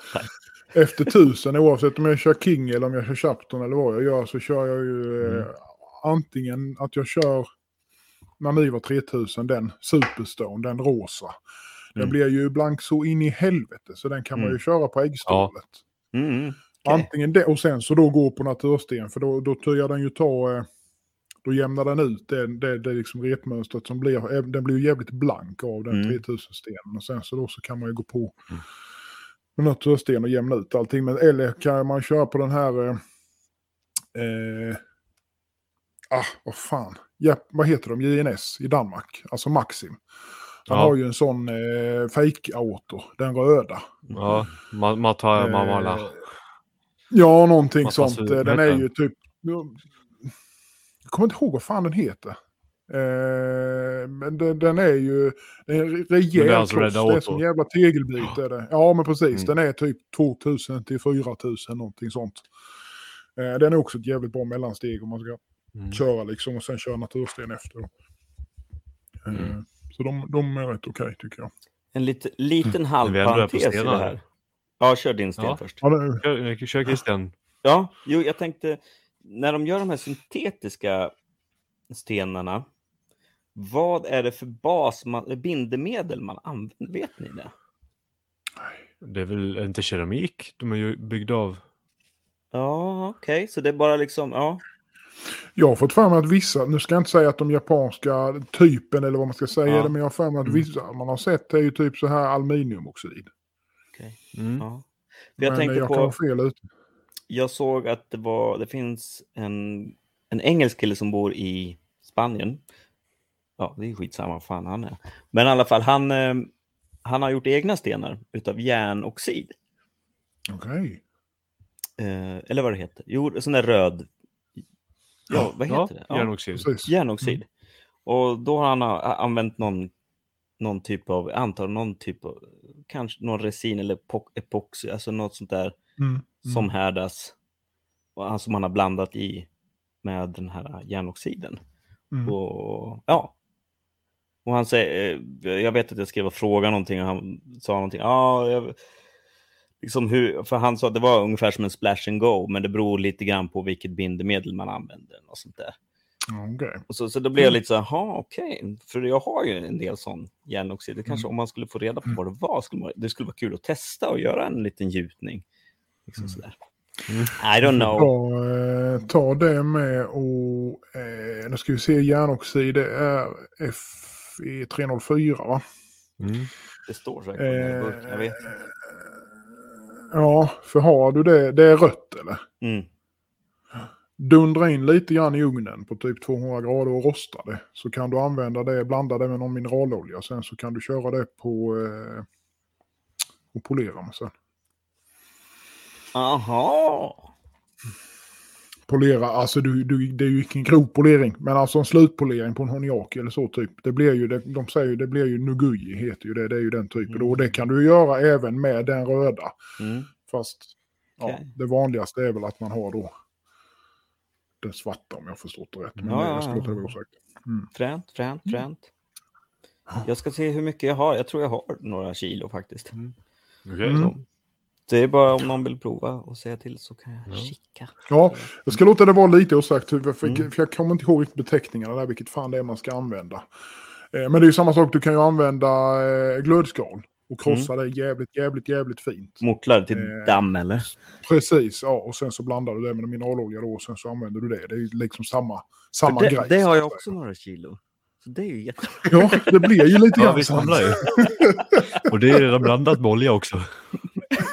efter tusen, oavsett om jag kör King eller om jag kör Chapton eller vad jag gör, så kör jag ju Mm. eh, antingen att jag kör Naniva 3000, den Superstone, den rosa. Den Mm. blir ju blank så in i helvete, så den kan man ju Mm. köra på äggstålet. mm, okej. Antingen det och sen så då gå på natursten, för då, då jag den ju ta... Eh, då jämnar den ut det, det, det liksom repmönstret som blir. eh, Den blir ju jävligt blank av den Mm. 3000-stenen. Och sen så då så kan man ju gå på med natursten och jämna ut allting. Men, eller kan man köra på den här... Eh, eh, ah, vad fan. Ja, vad heter de? JNS i Danmark. Alltså Maxim. Han Ja. har ju en sån eh, fake-auto, den röda. Ja, ma- Mata Mamala. Eh, Ja, någonting Massa sånt. Eh, Den är ju typ... Jag kommer inte ihåg vad fan den heter. Eh, men den, den är ju det en Men det rejäl är alltså kloss. Red Det är som jävla tegelbit. Är det. Ja, men precis. Mm. Den är typ 2000 till 4000, någonting sånt. Eh, den är också ett jävligt bra mellansteg om man ska Mm. köra liksom och sen köra natursten efter. Eh, Mm. Så de, de är rätt okej tycker jag. En lit, liten på halvparentes i det här. Ja, kör din sten Ja. först. Ja, det, Kör, kör Christian. Ja, jo, jag tänkte, när de gör de här syntetiska stenarna, vad är det för bas, man, bindemedel man använder? Vet ni det? Det är väl inte keramik de är ju byggda av. Ja, okej, så det är bara liksom, ja. Jag har fått för mig att vissa, nu ska jag inte säga att de japanska typen eller vad man ska säga Ja. det, men jag har för mig att Mm. vissa man har sett är ju typ så här aluminiumoxid. okej, Mm. ja. Jag men tänkte jag på, kan fel ute. jag såg att det var, det finns en, en engelsk kille som bor i Spanien. Ja, det är skitsamma vad fan han är. Men i alla fall, han, eh, han har gjort egna stenar utav järnoxid. Okej. Eh, eller vad det heter. Jo, sån där röd. Ja, vad Ja, heter det? Ja, järnoxid. Järnoxid. Och då har han a- använt någon, någon typ av, antar någon typ av, kanske någon resin eller epo- epoxy, alltså något sånt där Mm. som härdas. Och han- som han har blandat i med den här järnoxiden. Mm. Och ja. Och han säger, eh, jag vet att jag skrev och frågade någonting och han sa någonting. Ja, jag, liksom hur, för han sa att det var ungefär som en splash and go, men det beror lite grann på vilket bindemedel man använder. Och sånt där. Okej. Och så, så då blev jag lite så här, jaha, okej. För jag har ju en del sån järnoxid. Det kanske om man skulle få reda på vad det var, skulle man, det skulle vara kul att testa och göra en liten gjutning. Liksom sådär. I don't know. Ta, eh, ta det med och eh, nu ska vi se järnoxid, det är FE304 va? Mm. Det står säkert Eh, jag vet. Ja, för har du det, det är rött eller? Mm. Dundra in lite grann i ugnen på typ 200 grader och rosta det. Så kan du använda det, blanda det med någon mineralolja. Sen så kan du köra det på eh, och polera med sen. Aha! Polera, alltså du, du, det är ju ingen grov polering. Men alltså en slutpolering på en honiaki eller så typ. Det blir ju, det, de säger ju, det blir ju nuguji heter ju det. Det är ju den typen. Och det kan du göra även med den röda. Mm. Fast ja, det vanligaste är väl att man har då den svarta om jag förstått det rätt. Men Ja, det, ja, jag ska ja. sagt. Fränt, fränt, fränt. Jag ska se hur mycket jag har. Jag tror jag har några kilo faktiskt. Okej. Mm. Så. Det är bara om någon vill prova och säga till så kan jag kika. Ja, jag ska låta det vara lite osagt, för, för, Mm. för jag kommer inte ihåg riktigt beteckningarna där, vilket fan det är man ska använda. Eh, men det är ju samma sak, du kan ju använda eh, glödskal och krossa Mm. det jävligt, jävligt, jävligt fint. Mortlar till Eh. damm eller? Precis, ja, och sen så blandar du det med mineralolja då och sen så använder du det. Det är ju liksom samma, samma det, grej. det har jag också några kilo. Så det är ju jätte... Ja, det blir ju lite Ja, grann vi så. samlar ju. [laughs] Och det är redan blandat med olja också.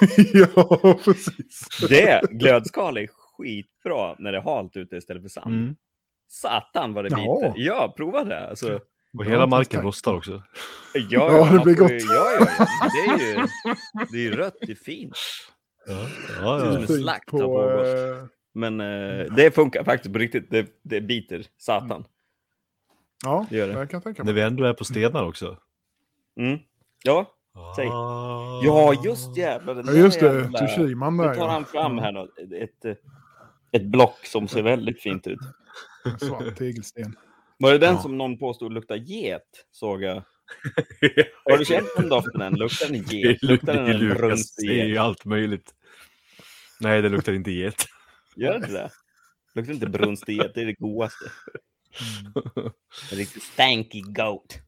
[laughs] ja, precis. Det, glödskal är skitbra när det är halt ute istället för sand. Mm. Satan vad det Ja. biter. Ja, prova det. Alltså, Och Ja, hela marken rostar också. Ja, Ja, det man blir gott. ju- Ja, ja, ja. Det är ju det är ju rött, det är fint. Ja, Ja, ja. en Fint slakt på, har pågått. eh, Men eh, det funkar faktiskt på riktigt. Det, det biter satan. ja, Det gör det. det kan jag tänka När mig. vi ändå är på stenar också. Mm. Ja, Säg. Ah. ja, just jävlar. den Ja, där just det. jävla- Tsushiman Nu där tar han fram här något, ett, ett, ett block som ser väldigt fint ut. Svart tegelsten. Var det den Ja. som någon påstod luktar get? Såg jag. [laughs] Har du känt den doften än? Luktar den get? Luktar den en säger ju get? allt möjligt. Nej, det luktar inte get. Gör det det? Luktar inte brunstig get? Det är det godaste. En riktigt stanky goat.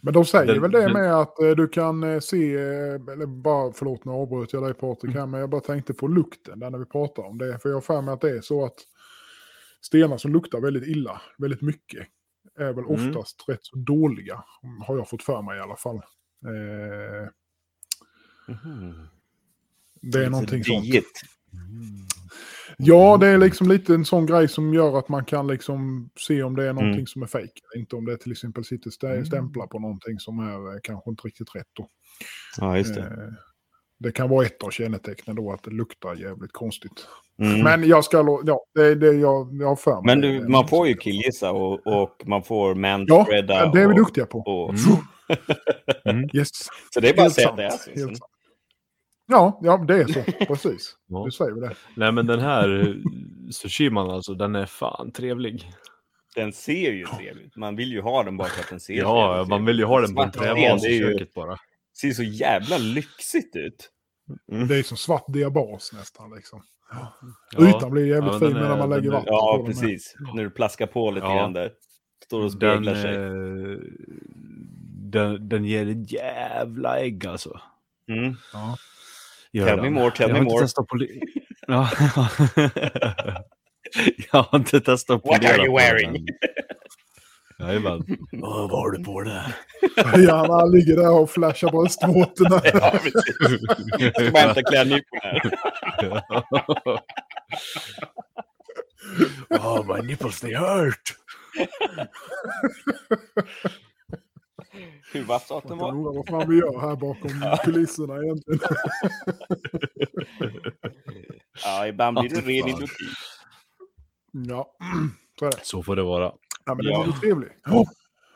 Men de säger Den- väl det med att eh, du kan eh, se, eh, eller bara förlåt nu avbröt jag dig Patrik här, men jag bara tänkte på lukten där när vi pratar om det. För jag har för mig att det är så att stenar som luktar väldigt illa, väldigt mycket, är väl Mm. oftast rätt så dåliga. Har jag fått för mig i alla fall. Eh, det är någonting sånt. Diet. Ja, det är liksom lite en sån grej som gör att man kan liksom se om det är någonting Mm. som är fejk. Inte om det till exempel sitter stä- stämplar på någonting som är eh, kanske inte riktigt rätt. Då. Ja, just det. Eh, det kan vara ett av kännetecknen då att det luktar jävligt konstigt. Mm. Men jag ska, ja, det är det jag, jag har för mig. Men du, man får ju killgissa och, och man får Ja, manspreada. det är vi och, duktiga på. och, Mm. [laughs] Yes. Så det är bara att säga att det är så. Ja, ja, det är så. [laughs] Precis. Ja. Du säger det. Nej, men den här eh, sushiman alltså, den är fan trevlig. Den ser ju trevlig ut. Man vill ju ha den bara för att den ser Ja, trevlig man vill ju ha den på en är i köket bara. ser så jävla lyxigt ut. Det är som svart diabas nästan. Liksom. Ja. Ytan blir jävligt Ja, den fin är- när man den lägger vatten Ja, den. precis. När du plaskar på lite Ja. grann där. Står och Den, speglar sig. eh, den, den ger ett jävla ägg alltså. Mm. Ja. Tell me more, tell me more. [laughs] ja. [laughs] jag har inte testat att What are you på wearing? än. Jajamän. Vad har du på det? [laughs] Ja, han ligger där och flashar bröstvårtorna. Ja. Jag ska bara hämta klädnyporna här. oh, my nipples they hurt. Hur vass att den var. undrar vad fan vi gör här bakom kulisserna egentligen. [laughs] Ja, ibland blir det Ja, ren idioti. Ja, så är det. Så får det vara. Ja, men den Ja. var ju trevlig. Oh.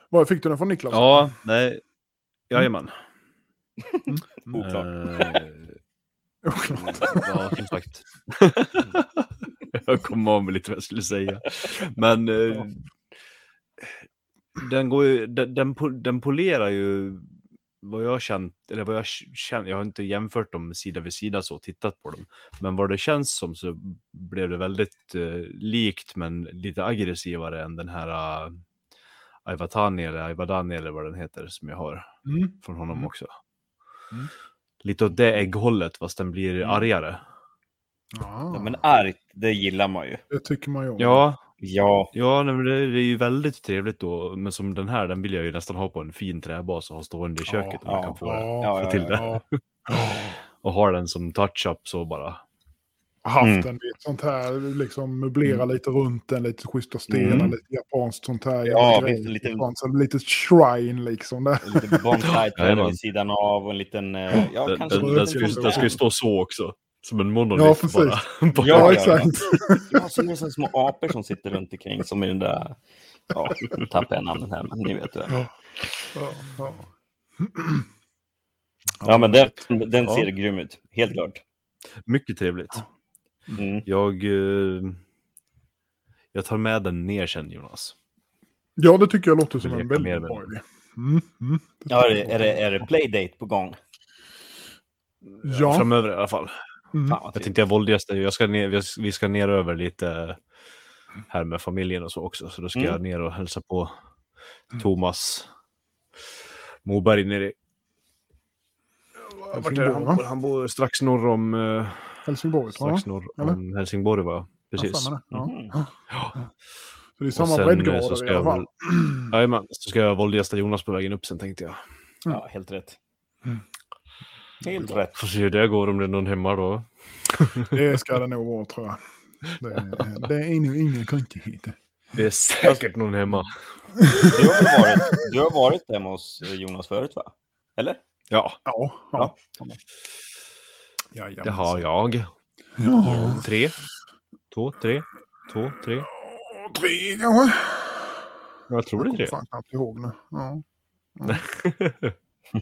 Var fick du den från Niklas? Ja, nej. Jajamän. Oklart. Eh, [laughs] Oklart. ja, som sagt. [laughs] jag kom av med lite vad jag skulle säga. Men eh, den, går ju, den, den, po- den polerar ju vad jag känt, eller vad jag känner, jag har inte jämfört dem sida vid sida så, tittat på dem. Men vad det känns som så blev det väldigt eh, likt men lite aggressivare än den här uh, Aivatani eller Aivadani eller vad den heter som jag har Mm. från honom Mm. också. Mm. Lite åt det ägghållet fast den blir Mm. argare. Ja, Ja, men argt, det gillar man ju. det tycker man ju om. Ja, Ja, ja nej, men det, det är ju väldigt trevligt då. Men som den här, den vill jag ju nästan ha på en fin träbas och ha stående i köket om jag ja, kan få, ja, ja, få till det. ja. Ja. [laughs] Och ha den som touch-up så bara. haft Mm. den i ett sånt här, liksom möblera lite runt den, lite schyssta stenar, Mm. lite japanskt sånt här. Ja, jävla visst, grej. lite- lite shrine liksom. Där. en liten bonsai [laughs] vid sidan av och en liten... eh, Ja, den, kanske den, en den, den ska ju stå så också. Som en monolit Ja, precis. bara. [laughs] Ja, Ja, ja, exakt. Ja, så är det så små apor som sitter runt omkring som i den där... Ja, nu tappar jag namnet här, men ni vet det. Ja, ja. Ja, men den, den Ja. ser grym ut. Helt klart. Mycket trevligt. Mm. Jag, eh, jag tar med den ner sen Jonas. ja, det tycker jag låter som en väldigt med bra idé. Mm, mm, det Ja, är tycker det, jag. är, det, är det playdate på gång? Ja. Framöver i alla fall. Mm. Fan Jag tänkte jag våldligaste, jag ska ner, vi ska- ner över lite här med familjen och så också. Så då ska Mm. jag ner och hälsa på Thomas Moberg nere i... Vart är det? Han, bor? han bor strax norr om, eh, Helsingborg, strax norr eller? om Helsingborg va? Precis. Ja, ja. Mhm. Ja. Så det är samma sen, eh, breddgrader så ska i alla jag fall. Jajamän, så ska jag våldgästa Jonas på vägen upp sen tänkte jag. Ja, helt rätt. Mm. Helt rätt. Får se hur det går om det är någon hemma då. [laughs] Det ska det nog vara, tror jag. Det, det är nog inga konstigheter. Det är säkert någon hemma. Du har, varit, du har varit hemma hos Jonas förut va? Eller? Ja, Ja, ja. Jajamensan. det har jag. Ja. Tre, två, tre, två, tre. Tre kanske? Jag tror det är Jag tre. kommer fan knappt ihåg nu. Ja. Ja.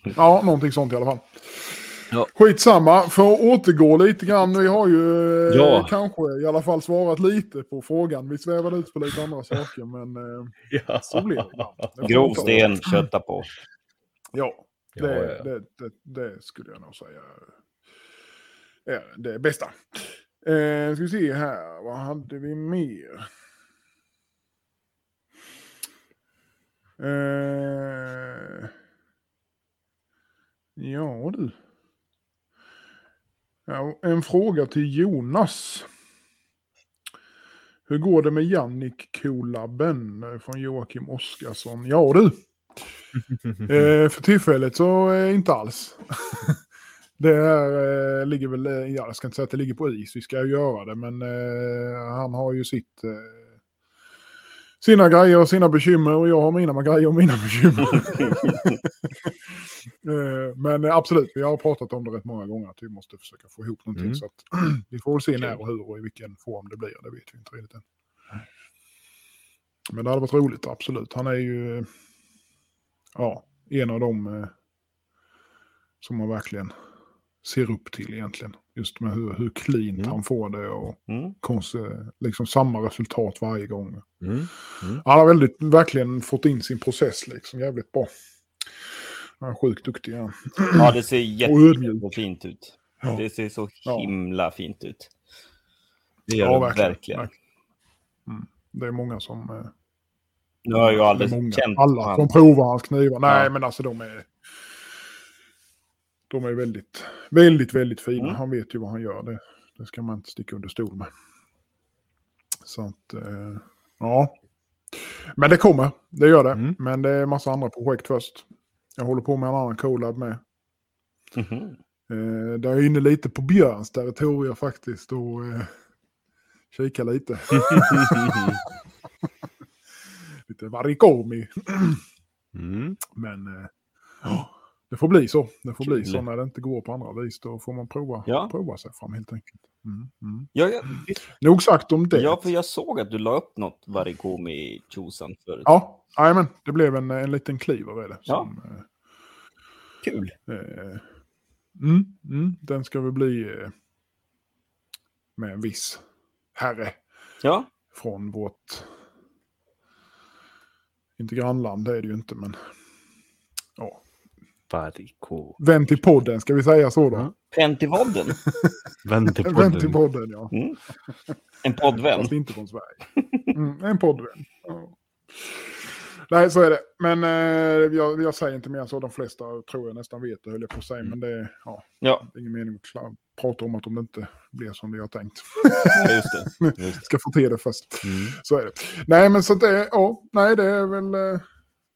[laughs] ja, någonting sånt i alla fall. Ja. Skitsamma, för att återgå lite grann. Vi har ju eh, Ja. kanske i alla fall svarat lite på frågan. Vi svävade ut på lite andra saker, men eh, [laughs] Ja. så blir det Grov sten, kötta på. Ja, Ja, det, ja. Det, det, det skulle jag nog säga är det bästa. Eh, ska vi se här, vad hade vi mer? Eh, ja du. Ja, en fråga till Jonas. Hur går det med Jannik Kolabben eh, från Joakim Oskarsson? Ja du. [laughs] Eh, för tillfället så eh, inte alls. [laughs] det är, eh, ligger väl, eh, ja, jag ska inte säga att det ligger på is, vi ska ju göra det, men eh, han har ju sitt, sina grejer och sina bekymmer och jag har mina grejer och mina [laughs] bekymmer. [laughs] eh, men eh, absolut, vi har pratat om det rätt många gånger att vi måste försöka få ihop någonting. Mm. Så att, [clears throat] vi får väl se när och hur och i vilken form det blir, det vet vi inte riktigt än. Men det hade varit roligt, absolut. Han är ju ja, en av dem eh, som man verkligen ser upp till egentligen. Just med hur, hur cleant Mm. han får det och Mm. konse, liksom samma resultat varje gång. Mm. Han har väldigt, verkligen fått in sin process liksom jävligt bra. Han är sjukt duktig. Ja. Ja, det ser [clears throat] jättefint ut. Ja. Det ser så Ja. himla fint ut. Det gör Ja, det. verkligen. verkligen. verkligen. Mm. Det är många som... eh, Nu har jag aldrig känt Alla han. som provar hans knivar. Nej, Ja. men alltså de är... De är väldigt, väldigt, väldigt fina. Mm. Han vet ju vad han gör. Det, det ska man inte sticka under stol med. Så att, eh, ja. Men det kommer, det gör det. Mm. Men det är massa andra projekt först. Jag håller på med en annan collab med. Mhm. Eh, där är jag inne lite på Björns territorier faktiskt och eh, kika lite. [laughs] lite varikomi. Mm. Men eh, ja, det får bli så. Det får bli Kul. så när det inte går på andra vis. Då får man prova, Ja. prova sig fram helt enkelt. Mm, mm. Ja, ja, Nog sagt om det. ja, för jag såg att du la upp något varikomi i tjosan förut. Ja, jajamän, det blev en, en liten kliver är det. Ja. Som, eh, Kul. eh, mm, mm, den ska väl bli eh, med en viss herre Ja, från vårt... Inte grannland, det är det ju inte, men... Ja. Variko. Vän till podden, ska vi säga så då? Ja. Vän till [laughs] Vän till podden. podden, ja. Mm. En poddvän. Fast inte från Sverige. Mm, en poddvän. Ja. Nej, så är det. Men eh, jag, jag säger inte mer än så. De flesta tror jag nästan vet det, höll jag på att säga. Men det är ja, Ja, det är ingen mening att prata om att de inte blir som vi har tänkt. just det. [laughs] Just. Ska få till det först. Mm. Så är det. Nej, men så det, ja, nej, det är väl eh,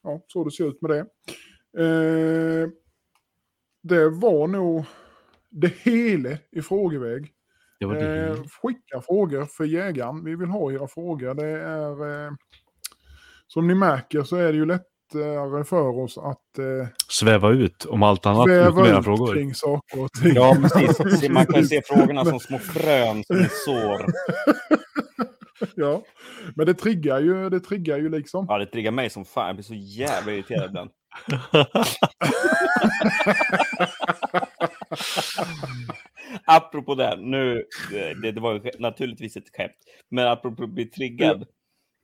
ja, så det ser ut med det. Eh, det var nog det hela i frågeväg. Det var det. Eh, skicka frågor för jägaren. Vi vill ha era frågor. Det är, eh, som ni märker så är det ju lättare för oss att eh, Sväva ut om allt annat. Ut väva mera ut frågor. kring saker och ting. Ja, precis. Man kan se frågorna som små frön som [laughs] är sår. ja. Men det triggar ju, det triggar ju liksom. Ja, det triggar mig som fan. Jag blir så jävla irriterad ibland. [laughs] Apropå det, nu, det, det var ju naturligtvis ett skämt, men apropå att bli triggad,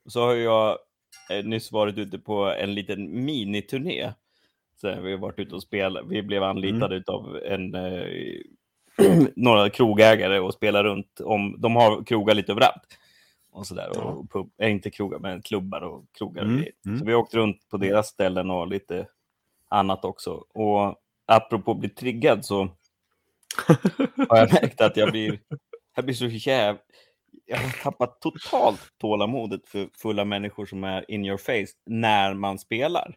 så har jag eh, nyss varit ute på en liten miniturné. Så vi har varit ute och spelat, vi blev anlitade av en, eh, [clears throat] några krogägare och spelar runt om, de har krogar lite överallt. Och sådär, och pub, äh, inte krogar, men klubbar och krogar. Mm, mm. Så vi har åkt runt på deras ställen och lite annat också. Och apropå att bli triggad så [laughs] har jag märkt att jag blir, jag blir så jäv... Jag har tappat totalt tålamodet för fulla människor som är in your face när man spelar.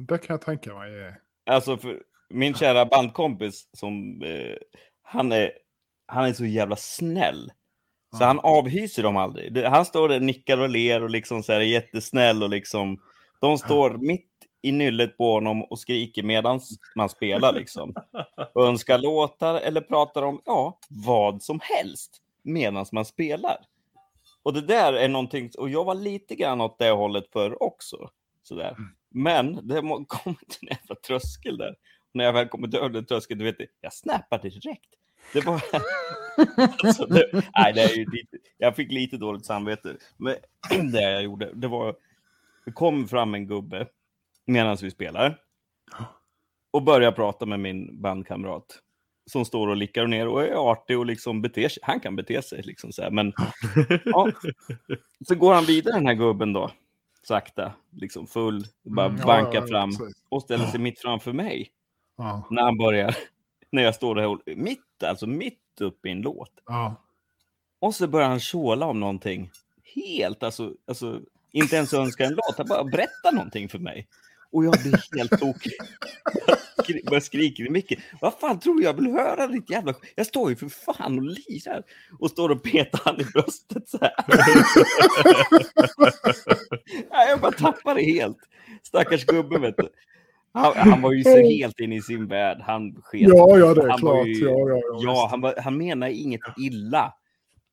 Det kan jag tänka mig. Alltså, för min kära bandkompis som... Eh, han, är, han är så jävla snäll. Så han avhyser dem aldrig. Han står där, nickar och ler och liksom så här är jättesnäll och liksom. De står mitt i nyllet på honom och skriker medan man spelar liksom. [laughs] Och önskar låtar eller pratar om, ja, vad som helst medan man spelar. Och det där är någonting, och jag var lite grann åt det hållet för också. Sådär. Men det [laughs] kom till en jävla tröskel där. När jag väl kom till över den tröskeln, du vet, jag snappade direkt. Det var... [laughs] alltså, det, nej, det är ju lite, jag fick lite dåligt samvete. Men [clears throat] det jag gjorde, det var... Det kom fram en gubbe medan vi spelar. Och börjar prata med min bandkamrat. Som står och lickar ner och är artig och liksom beter sig. Han kan bete sig liksom så här, men... ja. Så går han vidare den här gubben då. Sakta, liksom full, bara Mm, bankar ja, fram och ställer sig mitt framför mig. När han börjar, när jag står där, mitt, alltså mitt upp i en låt. ja. Och så börjar han tjåla om någonting. Helt, alltså, alltså inte ens önska en låt, han bara berättar någonting för mig. Och jag blir helt tokig. Jag skri- Börjar skrika i micken. Vad fan tror du jag vill höra ditt jävla... Jag står ju för fan och lirar. Och står och petar han i bröstet så här. [laughs] Jag bara tappar det helt. Stackars gubbe vet du. Han, han var ju så helt inne i sin värld. Han sket. Ja, ja, det är han var klart. ju- Ja, ja, ja, Ja, han, var, han menar inget illa.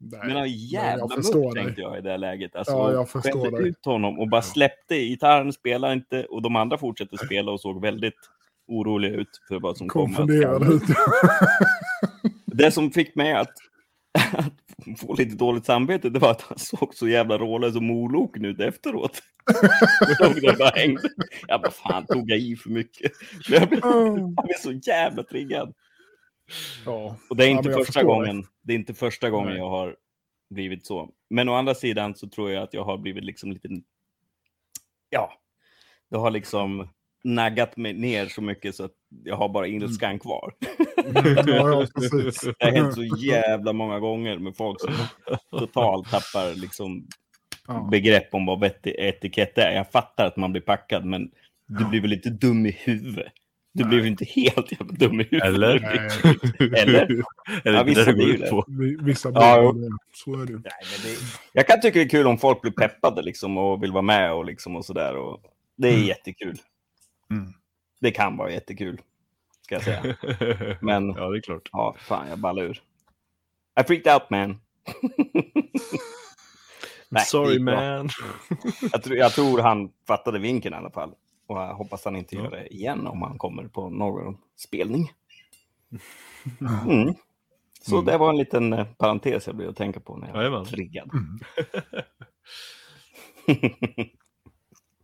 Nej, Men han jävla mupp förstår dig. tänkte jag i det här läget. Alltså, Ja, jag förstår dig. ut honom och bara släppte gitarren, spelade inte och de andra fortsatte spela och såg väldigt oroliga ut för vad som kom. Konfunderad ut. Det som fick mig att, [laughs] att få lite dåligt samvete, det var att han såg så jävla rålös och moloken ut efteråt. [laughs] Bara hängde. Jag bara, fan, tog jag i för mycket? Men jag blev, jag blev så jävla triggad. Ja. Och det är Ja, inte jag första gången. Det är inte första gången Nej. jag har blivit så. Men å andra sidan så tror jag att jag har blivit liksom lite... Ja, det har liksom naggat mig ner så mycket så att jag har bara ilskan kvar. [laughs] Ja, ja, precis. [laughs] Det har hänt så jävla många gånger med folk som totalt tappar liksom Ja. begrepp om vad etikett är. Jag fattar att man blir packad, men du Ja. blir väl lite dum i huvudet? Du Nej. blir väl inte helt jävla dum i huvudet? Eller? [laughs] Eller? Det Ja, inte vissa blir det. på? Vissa Ja, blir jo. det. Så är det. Nej, men det, jag kan tycka det är kul om folk blir peppade liksom, och vill vara med och, liksom, och sådär. Och det är Mm. jättekul. Mm. Det kan vara jättekul, ska jag säga. [laughs] Men Ja, det är klart. ja, fan, jag ballar ur. I freaked out man. [laughs] Nej, Sorry man. [laughs] Jag, tror, jag tror han fattade vinkeln i alla fall. Och jag hoppas han inte gör det igen om han kommer på någon spelning. Mm. Så Mm. det var en liten eh, parentes jag blev att tänka på när jag var triggad. Mm.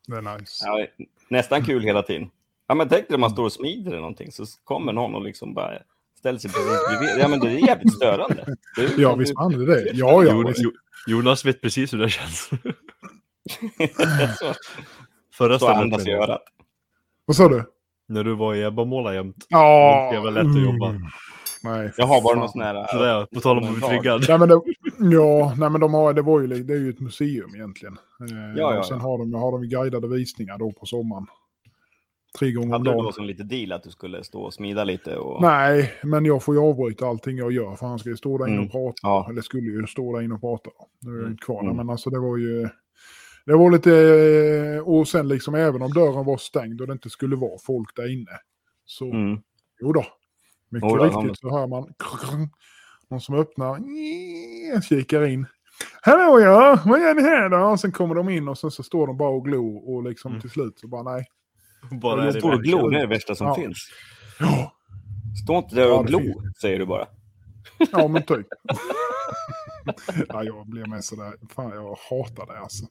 Det är nice. Ja, nästan kul hela tiden. Ja, men tänk dig om man står och smider eller någonting så kommer någon och liksom bara ställer sig precis bredvid. Ja, men det är jävligt störande. Ju Ja, visst du- fan är det det. Ja, ja. Jo- visst. Jo- Jonas vet precis hur det känns. så, [laughs] Förra så andas i stället, örat. Vad sa du? när du var i Ebba Måla jämt. Ja. Det är väl lätt att jobba. Mm. Nej. Jag har bara någon sån här... Sådär, på tal om att bli undantag. triggad. Nej, men det, ja, nej, men de har, det, var ju, det är ju ett museum egentligen. Eh, Ja, ja, och sen ja. har de, har de ju guidade visningar då på sommaren. Tre gånger om Hade du dagen. då som lite deal att du skulle stå och smida lite? Och... Nej, men jag får ju avbryta allting jag gör för han ska ju stå där inne Mm. och prata. Ja. Eller skulle ju stå där inne och prata. Nu är jag ju inte kvar där, Mm. men alltså det var ju... Det var lite... Och sen liksom även om dörren var stängd och det inte skulle vara folk där inne. Så Mm. jo då. Mycket då, riktigt ja, så hör man någon som öppnar, kikar in. Hallå ja, vad gör ni här då? Och sen kommer de in och sen så står de bara och glor och liksom Mm. till slut så bara nej. Bara Jag är det glor, det är det värsta som Ja. finns. Ja, Stå inte där Ja, och det glo, säger du bara. ja men typ. [laughs] [laughs] ja, jag blir med sådär, fan jag hatar det alltså.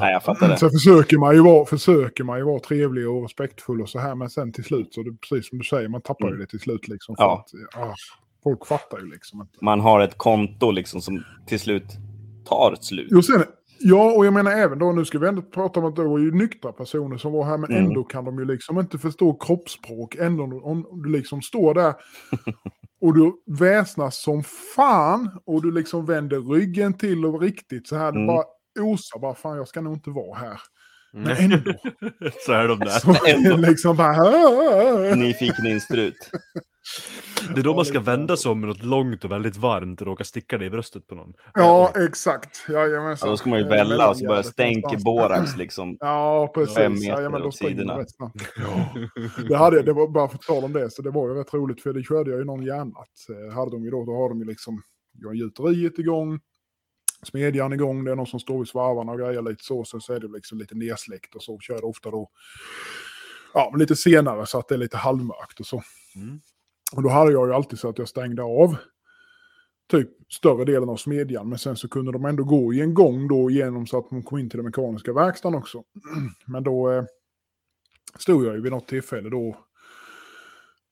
Nej, jag fattar det. Så försöker man, ju vara, försöker man ju vara trevlig och respektfull och så här, men sen till slut, så det, precis som du säger, man tappar ju Mm. det till slut liksom. Ja. att, ah, folk fattar ju liksom inte. Man har ett konto liksom som till slut tar ett slut. Jo, sen, ja, och jag menar även då, nu ska vi ändå prata om att det var ju nyktra personer som var här, men Mm. ändå kan de ju liksom inte förstå kroppsspråk. Ändå om du liksom står där [laughs] och du väsnas som fan och du liksom vänder ryggen till och riktigt så här, Mm. du bara osar bara, fan jag ska nog inte vara här. Men ändå. [laughs] Så är de där. Så det [laughs] liksom bara... "Ah, ah, ah." Nyfiken instrut. Det är då man ska vända sig om med något långt och väldigt varmt och råka sticka det i bröstet på någon. Ja, exakt. Jajamensan. Ja, då ska man ju Eh, välla och så börja mellangärdet stänka borax liksom. [laughs] Ja, precis. Fem meter ja, men då åt sidorna. [laughs] Ja. Det, hade, det var bara för tal om det, så det var ju rätt roligt för det körde jag ju någon järnnatt. Eh, Hade de ju då, då har de ju liksom, jag har gjuteriet igång, smedjan igång, det är någon som står vid svarvarna och grejer lite så, sen så är det liksom lite nedsläckt och så, kör det ofta då, ja, men lite senare så att det är lite halvmörkt och så. Mm. Och då hade jag ju alltid så att jag stängde av typ större delen av smedjan. Men sen så kunde de ändå gå i en gång då genom så att de kom in till den mekaniska verkstaden också. [clears throat] Men då eh, stod jag ju vid något tillfälle då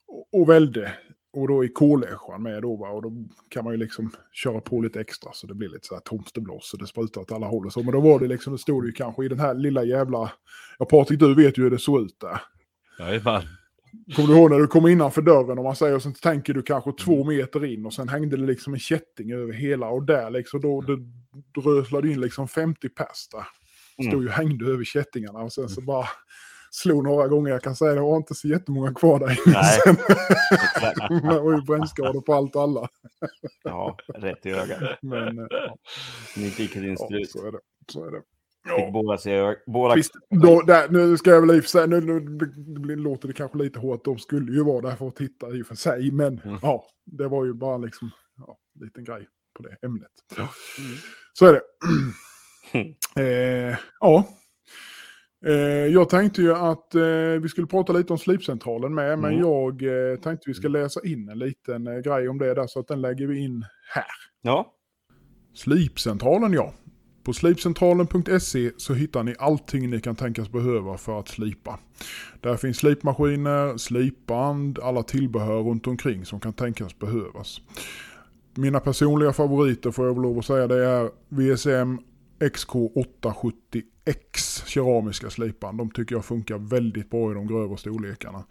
och, och välde. Och då i koläschan med då va. Och då kan man ju liksom köra på lite extra så det blir lite så här tomteblås och det sprutar åt alla håll och så. Men då var det liksom, det stod ju kanske i den här lilla jävla... Ja Patrik du vet ju hur det såg ut där. Jajamän. Kommer du ihåg när du kom innanför dörren och man säger och sen tänker du kanske två meter in och sen hängde det liksom en kätting över hela och där liksom då, då, då röslade in liksom 50 pers där. Stod ju och hängde över kättingarna och sen så bara slog några gånger. Jag kan säga det var inte så jättemånga kvar där inne [laughs] [laughs] sen. [laughs] Det var ju brännskador på allt och alla. Ja, rätt i ögat. Men eh, ja, Nyfiken din ja, så är det. Så är det. Fick borax i ögat. Borax. Visst, då, där, nu ska jag väl i och för sig, nu, nu det blir, låter det kanske lite hårt, de skulle ju vara där för att titta i och för sig, men Mm. ja, det var ju bara liksom, ja, en liten grej på det ämnet. Så är det. [clears throat] eh, ja. Eh, jag tänkte ju att eh, vi skulle prata lite om Slipcentralen med, men Mm. jag eh, tänkte vi ska läsa in en liten eh, grej om det där, så att den lägger vi in här. Ja. Slipcentralen ja. På slipcentralen.se så hittar ni allting ni kan tänkas behöva för att slipa. Där finns slipmaskiner, slipband, alla tillbehör runt omkring som kan tänkas behövas. Mina personliga favoriter får jag väl lov att säga det är VSM XK870X keramiska slipband. De tycker jag funkar väldigt bra i de grövre storlekarna.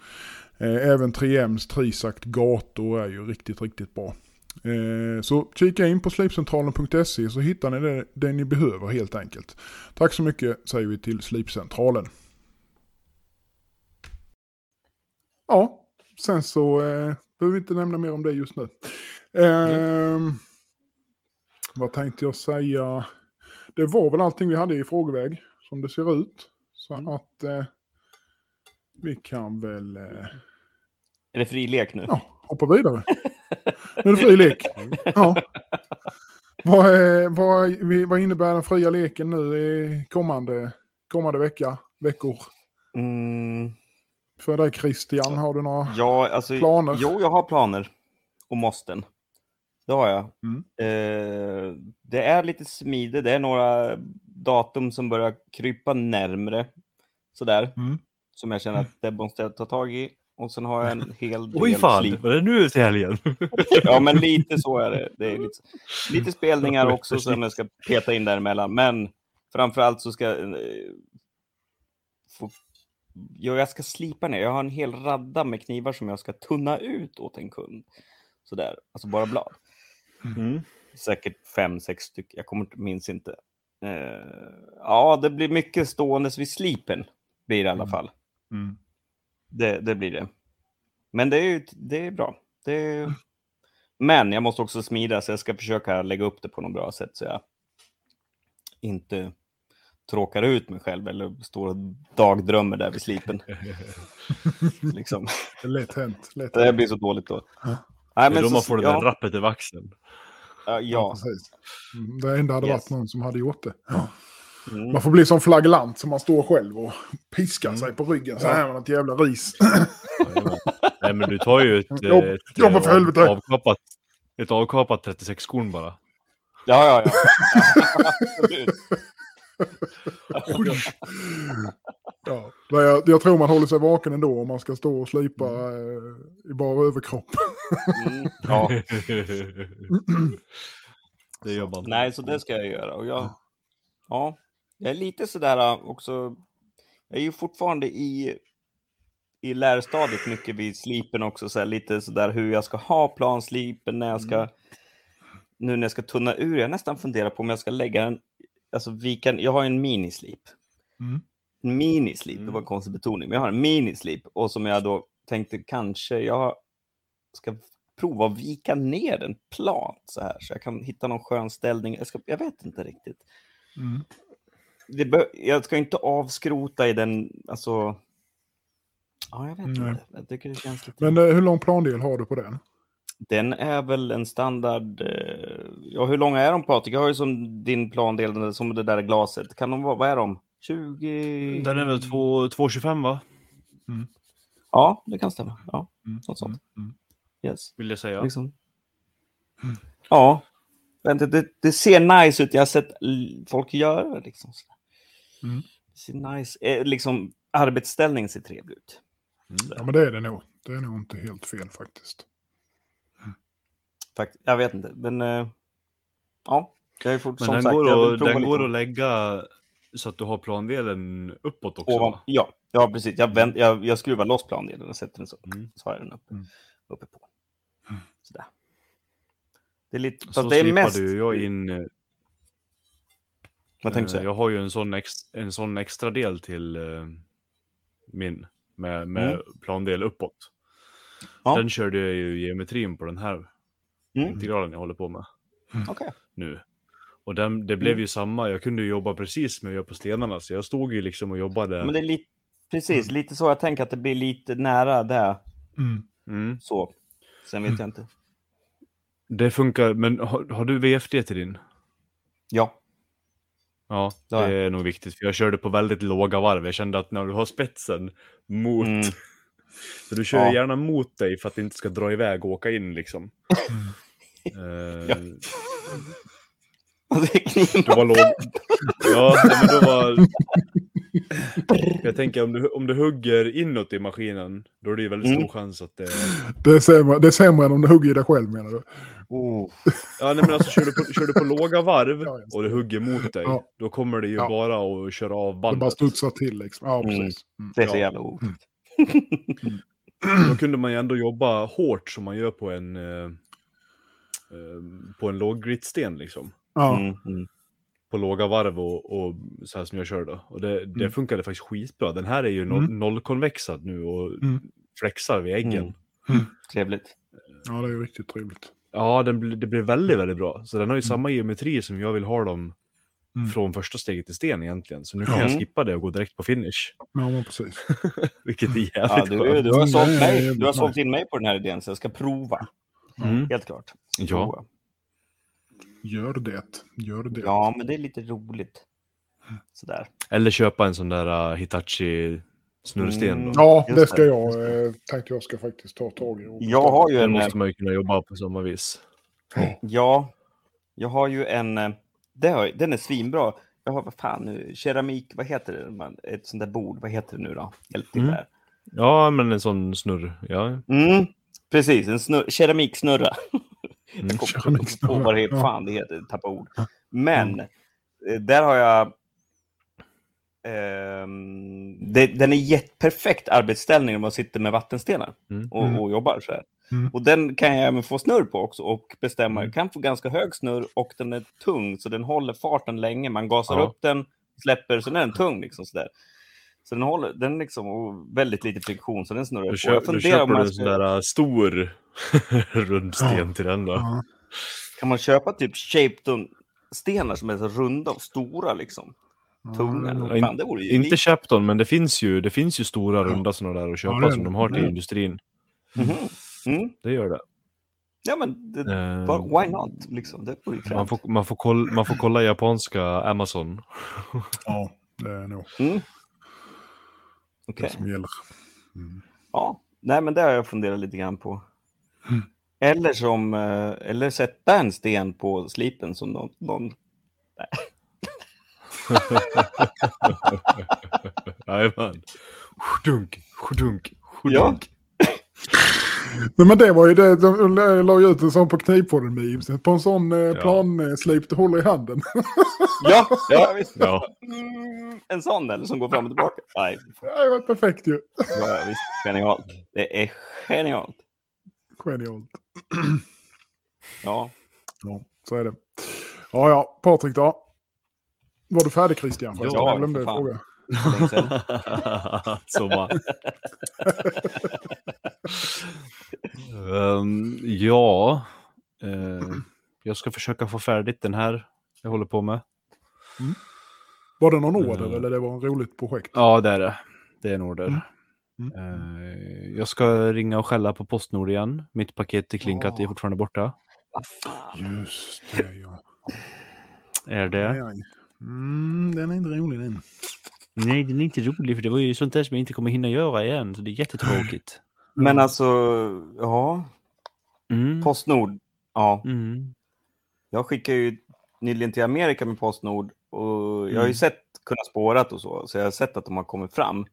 Eh, även 3Ms Trisakt gator är ju riktigt, riktigt bra. Eh, Så kika in på slipcentralen.se så hittar ni det, det ni behöver helt enkelt. Tack så mycket säger vi till Slipcentralen. Ja, sen så eh, behöver vi inte nämna mer om det just nu. Ehm, Vad tänkte jag säga? Det var väl allting vi hade i frågeväg som det ser ut. Så att eh, vi kan väl eh, Är det fri lek nu? ja, hoppa vidare. [laughs] Nu är det fri lek. Ja. Vad, är, vad, vad innebär den fria leken nu i kommande, kommande vecka, veckor? Mm, För dig Christian, har du några? ja, alltså, Planer? Jo, jag har planer. Och måsten. Det har jag. Mm. Eh, det är lite smide. Det är några datum som börjar krypa närmre. Sådär. Mm. Som jag känner att det måste jag ta tag i. Och sen har jag en hel [laughs] del Oj fan, slip. var det nu till helgen? [laughs] Ja, men lite så är det. det är lite, lite spelningar också som jag ska peta in däremellan. Men framförallt så ska jag eh, få, ja, jag ska slipa ner. Jag har en hel radda med knivar som jag ska tunna ut åt en kund. Sådär, alltså bara blad. Mm. Säkert fem, sex stycken. Jag kommer, minns inte. Eh, ja, det blir mycket ståendes vid slipen. Blir det i alla Mm. fall. Mm. Det, det blir det. Men det är, ju, det är bra. Det är... Men jag måste också smida, så jag ska försöka lägga upp det på något bra sätt så jag inte tråkar ut mig själv eller står och dagdrömmer där vid slipen. [laughs] liksom. Det lätt hänt. Lätt Det hänt. blir så dåligt då. Ja. Nej, Det är då så- man får det ja, där rappet över axeln. Ja, Ja, ja. precis. Det enda hade Yes. varit någon som hade gjort det. Ja. Mm. Man får bli som flaggelant så man står själv och piskar Mm. sig på ryggen. Så här med något jävla ris. [laughs] Nej men du tar ju ett, Jobb- ett, jobba eh, för helvete. avkapat, ett avkapat 36 korn bara. ja, ja, ja. [laughs] Ja. Men jag, jag tror man håller sig vaken ändå om man ska stå och slipa eh, i bara överkropp. Mm. [laughs] Ja. det gör man. Nej, så det ska jag göra. Och jag, ja, jag är lite sådär äh, också. Jag är ju fortfarande i, i lärstadiet mycket vid slipen också. Så här, lite sådär hur jag ska ha planslipen när jag ska. Nu när jag ska tunna ur. Jag nästan funderar på om jag ska lägga en. Alltså vi kan, jag har en minislip. Mm. En minislip, det Mm. var en konstig betoning. Men jag har en minislip och som jag då tänkte kanske. Jag ska prova att vika ner en plan så här så jag kan hitta någon skön ställning. Jag, ska, jag vet inte riktigt. Mm. Det jag ska inte avskrota i den, alltså... Ja, jag vet Nej. inte. Jag tycker det känns lite... Men eh, hur lång plandel har du på den? Den är väl en standard... Eh, ja, hur långa är de Patrik? Jag har ju som din plandel, som det där glaset. Kan de vara, vad är de? 20? Den är väl två- 2,25 va? Ja, det kan stämma. Ja, Mm. något sånt. Mm. Yes. Vill jag säga. Liksom. Ja, vänta, det, det ser nice ut. Jag har sett folk göra det. Liksom. Mm. Det ser nice eh, liksom, Arbetsställningen ser trevlig ut. Ja, men det är det nog. Det är nog inte helt fel faktiskt. Fakt, jag vet inte, men... Eh, ja, jag är fort, Men som den sagt, går, att, den går att lägga så att du har plandelen uppåt också. Ovan, va? ja, ja, precis. Jag, vänt, jag, jag skruvar loss plandelen och sätter den så. Mm. Så har jag den uppe, Mm. uppe på. Sådär. Det är lite... Så det är mest... ju jag in... Vad tänkte du säga? Jag har ju en sån, ex, en sån extra del till eh, min med, med Mm. plandel uppåt. Ja. Den körde jag ju geometrin på den här Mm. integralen jag håller på med [laughs] Okej. nu. Och den, det blev Mm. ju samma, jag kunde ju jobba precis med att göra på stenarna, så jag stod ju liksom och jobbade. Men det är lite... Precis, lite så jag tänker att det blir lite nära där. Mm. Mm. Så. Sen vet jag inte. Det funkar, men har, har du VFD till din? Ja. Ja, Det är nog viktigt. För jag körde på väldigt låga varv. Jag kände att när du har spetsen mot... Mm. [laughs] Så du kör Ja. gärna mot dig för att det inte ska dra iväg och åka in liksom. [laughs] Ja. Du var låg. Ja, men då var... [laughs] Jag tänker om du, om du hugger inåt i maskinen, då är det ju väldigt stor Mm. chans att det... Det, är sämre, det är sämre än om du hugger i dig själv menar du? Oh. Ja, nej, men alltså kör du på, kör du på låga varv det. och det hugger mot dig, Ja. då kommer det ju Ja. bara att köra av Det bandet. bara studsar till liksom. Ja, Mm. precis. Mm. Det är så Ja. jävla ord. Då kunde man ju ändå jobba hårt som man gör på en, eh, eh, på en låggritsten liksom. Ja. Mm, mm. På låga varv och, och så här som jag kör då. Och det, det Mm. funkade faktiskt skitbra. Den här är ju noll, Mm. nollkonvexad nu och Mm. flexar vid äggen. Mm. Trevligt. ja, det är ju riktigt trevligt. Ja, den, det blir väldigt, väldigt bra. Så den har ju Mm. samma geometri som jag vill ha dem Mm. från första steget till sten egentligen. Så nu kan Ja. jag skippa det och gå direkt på finish. Ja, men precis. [laughs] Vilket är jävligt Ja, du, skönt. du, har sålt mig, du har sålt in mig på den här idén, så jag ska prova. Mm. Helt klart. Ja. Prova. Gör det. Gör det. ja, men det är lite roligt. Sådär. Eller köpa en sån där uh, Hitachi snurrsten. Mm. Ja, det ska det. jag. Eh, tänkte jag ska faktiskt ta tag i. Jag har ju Den en... måste man ju kunna jobba på samma vis. Ja, jag har ju en... eh, Det har, den är svinbra. Jag har, vad fan nu, keramik, vad heter det? Man- Ett sånt där bord, vad heter det nu då? Hjälp till Mm. där. Ja, men en sån snurr. Ja. Mm, precis, en snurr, keramiksnurra. Mm. Jag kommer inte på vad det ja. fan det heter, tappa ord. Men eh, där har jag... ehm, det, den är jätteperfekt arbetsställning om man sitter med vattenstenar Mm. och, Mm. och jobbar så här. Mm. Och den kan jag även få snurr på också och bestämma. Mm. Jag kan få ganska hög snurr och den är tung så den håller farten länge. Man gasar Ja. upp den, släpper, så den är den tung liksom sådär. Så den håller, den liksom, och väldigt lite friktion så den snurrar Då, på. kö- Jag funderar om köper du man en sån där uh, stor [laughs] rundsten till den då. Ja. kan man köpa typ Shapeton-stenar som är så runda och stora liksom. Tunga. Ja, Ja, Fan, det vore ju Inte lite- Chapton, men det finns ju, det finns ju stora runda sådana där att köpa det är som det. de har till Mm. industrin. Mhm. Mm. Det gör det. Ja, men det, bara, why not? Liksom. Det vore ju man, får, man, får kolla, man får kolla japanska Amazon. [laughs] ja, det är nog Mm. det Okej. som gäller. Mm. Ja, nej men det har jag funderat lite grann på. Mm. Eller som, eh, eller sätta en sten på slipen som någon, någon Jajamän. Dunk, dunk, Ja. dunk. [laughs] Nej, men det var ju det, de la ju ut en sån på knivpodden memes. På en sån eh, Ja. planslip du håller i handen. [laughs] Ja, ja visst. Ja. Mm, en sån eller som går fram och tillbaka. Nej, det var perfekt ju. ja, visst. Genialt. Det är genialt. Genialt. Ja. Ja, så är det. Ja, ja, Patrik då. Var du färdig Christian? Ja, jag glömde fråga. [laughs] Så bara. Ehm, ja, eh, jag ska försöka få färdigt den här jag håller på med. Var det någon order Mm. eller det var en roligt projekt? Ja, det är det. Det är en order. Mm. Mm. Eh, jag ska ringa och skälla på Postnord igen. Mitt paket till Klinkat är Ja. fortfarande borta. Just det, ja. Är det? Aj, aj. Mm, den är inte rolig den. Nej, den är inte rolig för det var ju sånt där som jag inte kommer hinna göra igen. Så det är jättetråkigt. Men alltså, ja, Mm. Postnord. Ja, Mm. jag skickar ju nyligen till Amerika med Postnord och jag har ju Mm. sett, kunnat spårat och så, så jag har sett att de har kommit fram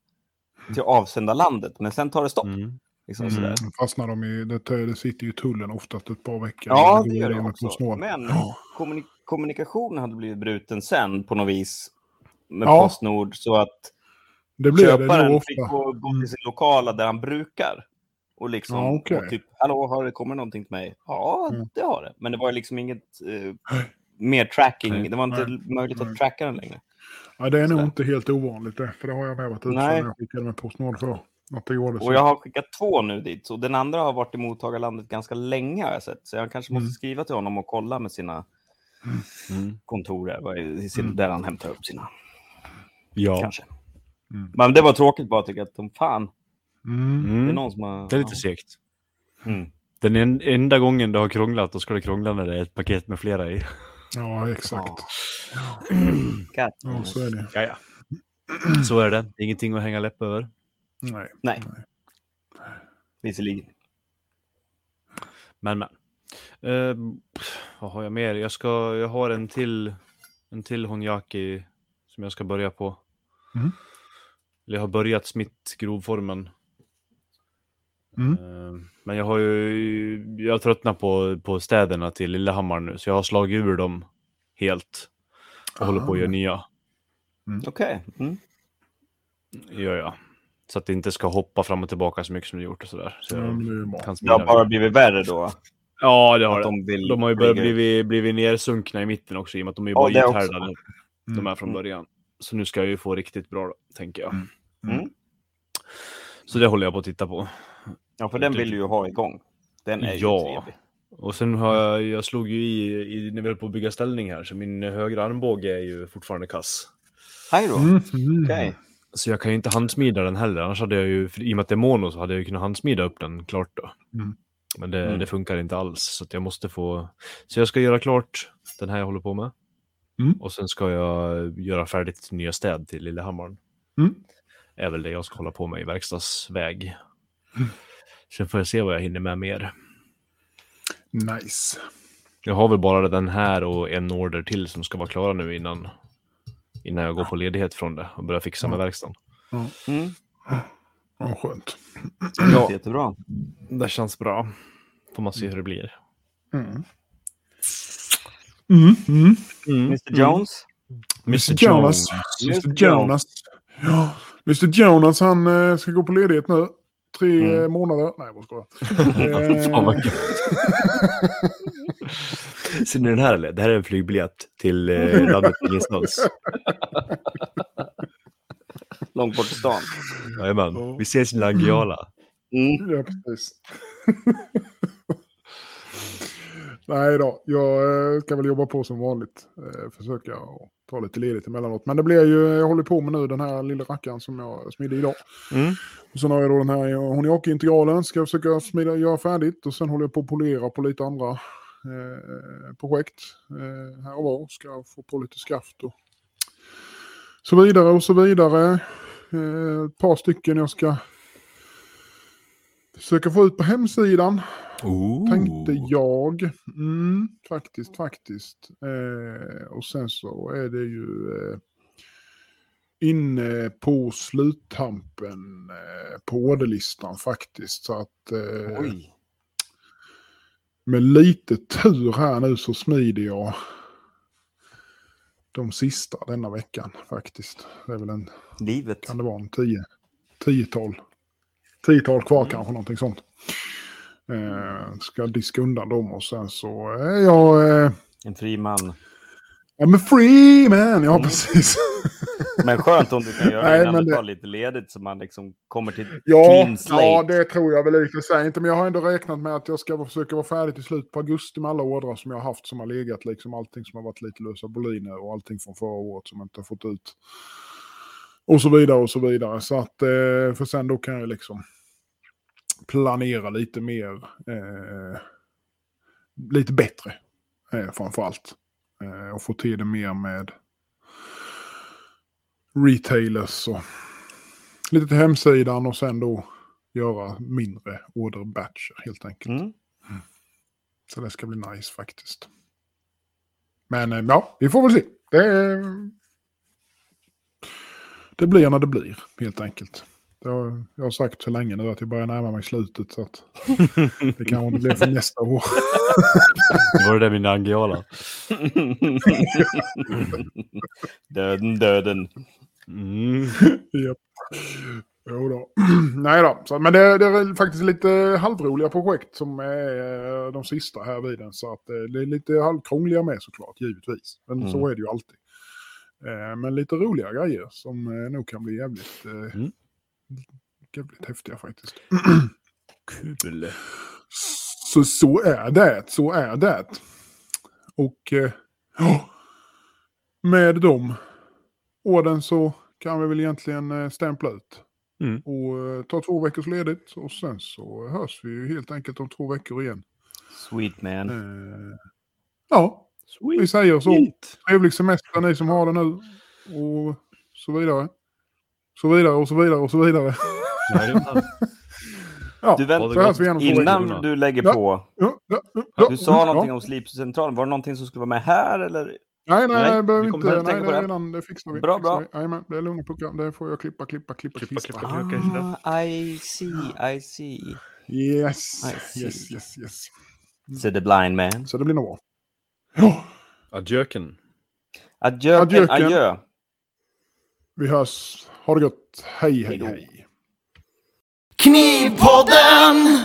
till avsändarlandet, men sen tar det stopp. Mm. Liksom Mm. sådär. Fastnar de i, det, det sitter ju i tullen oftast ett par veckor. Ja, det gör det också. Men Ja. kommuni- kommunikationen hade blivit bruten sen på något vis med Ja. Postnord så att Det blir det köparen nog fick ofta. gå, gå till sin lokala där han brukar. Och liksom, Ja, okej. och typ, hallå, har det kommit någonting till mig? Ja, Mm. det har det. Men det var liksom inget eh, mer tracking. Nej. Det var inte Nej. möjligt Nej. att tracka den längre. Ja, det är nog inte helt ovanligt det. För det har jag med varit Nej. när jag skickade med Postnord för. Och jag har skickat två nu dit. Så den andra har varit i mottagarlandet ganska länge har jag sett. Så jag kanske måste Mm. skriva till honom och kolla med sina Mm. kontor där, vad är- i sin, Mm. där han hämtar upp sina. Ja. Kanske. Mm. Men det var tråkigt bara tycker jag. Att de, fan, Mm. det är Mm. någon som har... Det är lite segt. Mm. Den en, enda gången det har krånglat, då ska det krångla när det är ett paket med flera i. Ja, exakt. God. Ja, så är det. Ja, ja. Så är det. Ingenting att hänga läpp över. Nej. Nej. Visserligen. Men, men. Eh, vad har jag mer? Jag, ska, jag har en till, en till Honjaki som jag ska börja på. Mm. Eller jag har börjat smitt grovformen. Mm. Eh, men jag har ju, jag tröttnar på, på städerna till Lillehammar nu, så jag har slagit ur dem helt. Och håller på att göra nya. Okej. Mm. Gör jag. Så att det inte ska hoppa fram och tillbaka så mycket som det gjort och sådär. Så Ja, jag men det ju har bara blivit värre då. Ja, det har Att det. de, vill De har ju börjat blivit, blivit nersunkna i mitten också i och med att de är ju Ja, bara också. ythärdade. De är från Mm. början. Så nu ska jag ju få riktigt bra, tänker jag. Mm. Så det håller jag på att titta på. Ja, för den vill du ju ha igång. Den är ju Ja. trevlig. Och sen har jag, jag slog ju i, i när vi höll på att bygga ställning här, så min högra armbåge är ju fortfarande kass. Hej då. Mm. Mm. Okej. Så jag kan ju inte handsmida den heller, annars hade jag ju, i och med att det är mono så hade jag ju kunnat handsmida upp den klart då. Mm. Men det, Mm. det funkar inte alls, så jag måste få... Så jag ska göra klart den här jag håller på med. Mm. Och sen ska jag göra färdigt nya städ till Lillehammaren. Mm. är väl det jag ska hålla på med i verkstadsväg. Sen får jag se vad jag hinner med mer. Nice. Jag har väl bara den här och en order till som ska vara klara nu innan, innan jag går på ledighet från det och börjar fixa med verkstaden. Mm. Ja, skönt. Ja. [clears throat] Jättebra. Det känns bra. Får man se hur det blir. Mm. Mm. Mm. Mr Jones? Mr Jonas. Mr Jonas. Ja, Mr Jonas han eh, ska gå på ledighet nu. Tre Mm. eh, månader. Nej, jag bara skojar. [laughs] Fan vad kul. [laughs] Ser ni den här eller? Det här är en flygbiljett till eh, landet ingenstans. Långt bort i stan. Jajamän. Vi ses i Nangijala. Mm. Ja, precis. Nej då, jag eh, ska väl jobba på som vanligt. Eh, Försöka att ta lite ledigt emellanåt. Men det blir ju, jag håller på med nu den här lilla rackaren som jag smidde idag. Mm. Och sen har jag då den här Honiaki-integralen, ska jag försöka smida, göra färdigt. Och sen håller jag på att polera på lite andra projekt eh, här och var. Ska få på lite skaft och så vidare och så vidare. Eh, ett par stycken jag ska försöka få ut på hemsidan. Ooh. Tänkte jag. Mm, faktiskt, faktiskt. Eh, och sen så är det ju eh, inne på sluttampen eh, på orderlistan faktiskt. Så att eh, Oj. Med lite tur här nu så smider jag de sista denna veckan faktiskt. Det är väl en, Livet. kan det vara en tio, tiotal, tiotal kvar kanske någonting sånt. Eh, ska diska undan dem och sen så är jag... Eh, En fri man. I'm a free man! Ja, Mm. precis. [laughs] Men skönt om du kan göra Nej, det innan det- tar lite ledigt så man liksom kommer till Ja, clean slate. ja, det tror jag väl i och för sig inte. Men jag har ändå räknat med att jag ska försöka vara färdig till slut på augusti med alla ordrar som jag har haft som har legat. Liksom allting som har varit lite lösa boliner och allting från förra året som jag inte har fått ut. Och så vidare och så vidare. Så att, eh, för sen då kan jag liksom planera lite mer. Eh, lite bättre eh, framför allt. Eh, och få till det mer med retailers och lite till hemsidan och sen då göra mindre orderbatcher helt enkelt. Mm. Så det ska bli nice faktiskt. Men eh, ja, vi får väl se. Det, det blir när det blir helt enkelt. Det har, jag har sagt så länge nu att jag börjar närma mig slutet så att [laughs] det kanske inte blir för nästa år. Var det där min Angiola? [laughs] döden, döden. Mm. Japp. Jo då. [clears throat] Nej då, så, men det, det är faktiskt lite halvroliga projekt som är eh, de sista här vid den. Så att eh, det är lite halvkrångliga med såklart, givetvis. Men så Mm. är det ju alltid. Eh, Men lite roliga grejer som nog kan bli jävligt, Mm. Jävligt häftiga faktiskt. Kul. Så så är det, så är det. Och eh, med de orden så kan vi väl egentligen eh, stämpla ut. Mm. Och eh, ta två veckors ledigt och sen så hörs vi ju helt enkelt om två veckor igen. Sweet man. Eh, ja, vi Sweet. säger så. Trevlig semester ni som har det nu. Och så vidare. Så vidare och så vidare och så vidare. [laughs] Ja, Du, vänt- så hörs vi igen om två veckor. Innan du lägger Ja. på, Ja, ja, ja, du sa ja. någonting om Slipcentralen. Var det någonting som skulle vara med här eller? Nej, nej, Nej, nej, behöver vi inte. kommer inte Nej, tänka på det, redan, det fixar vi. Bra, fixar bra. vi. Jajamän, det är lugna puckar. Det får jag klippa, klippa, klippa, Klippa, klippa, klippa. Så I see, I see. Yes, I see. yes, yes, yes. Said the blind man. Så det blir nog bra. Ja. Adjöken, Adjöken. adjö. vi hörs. Ha det gott. Hej, hej, hej. Knivpodden!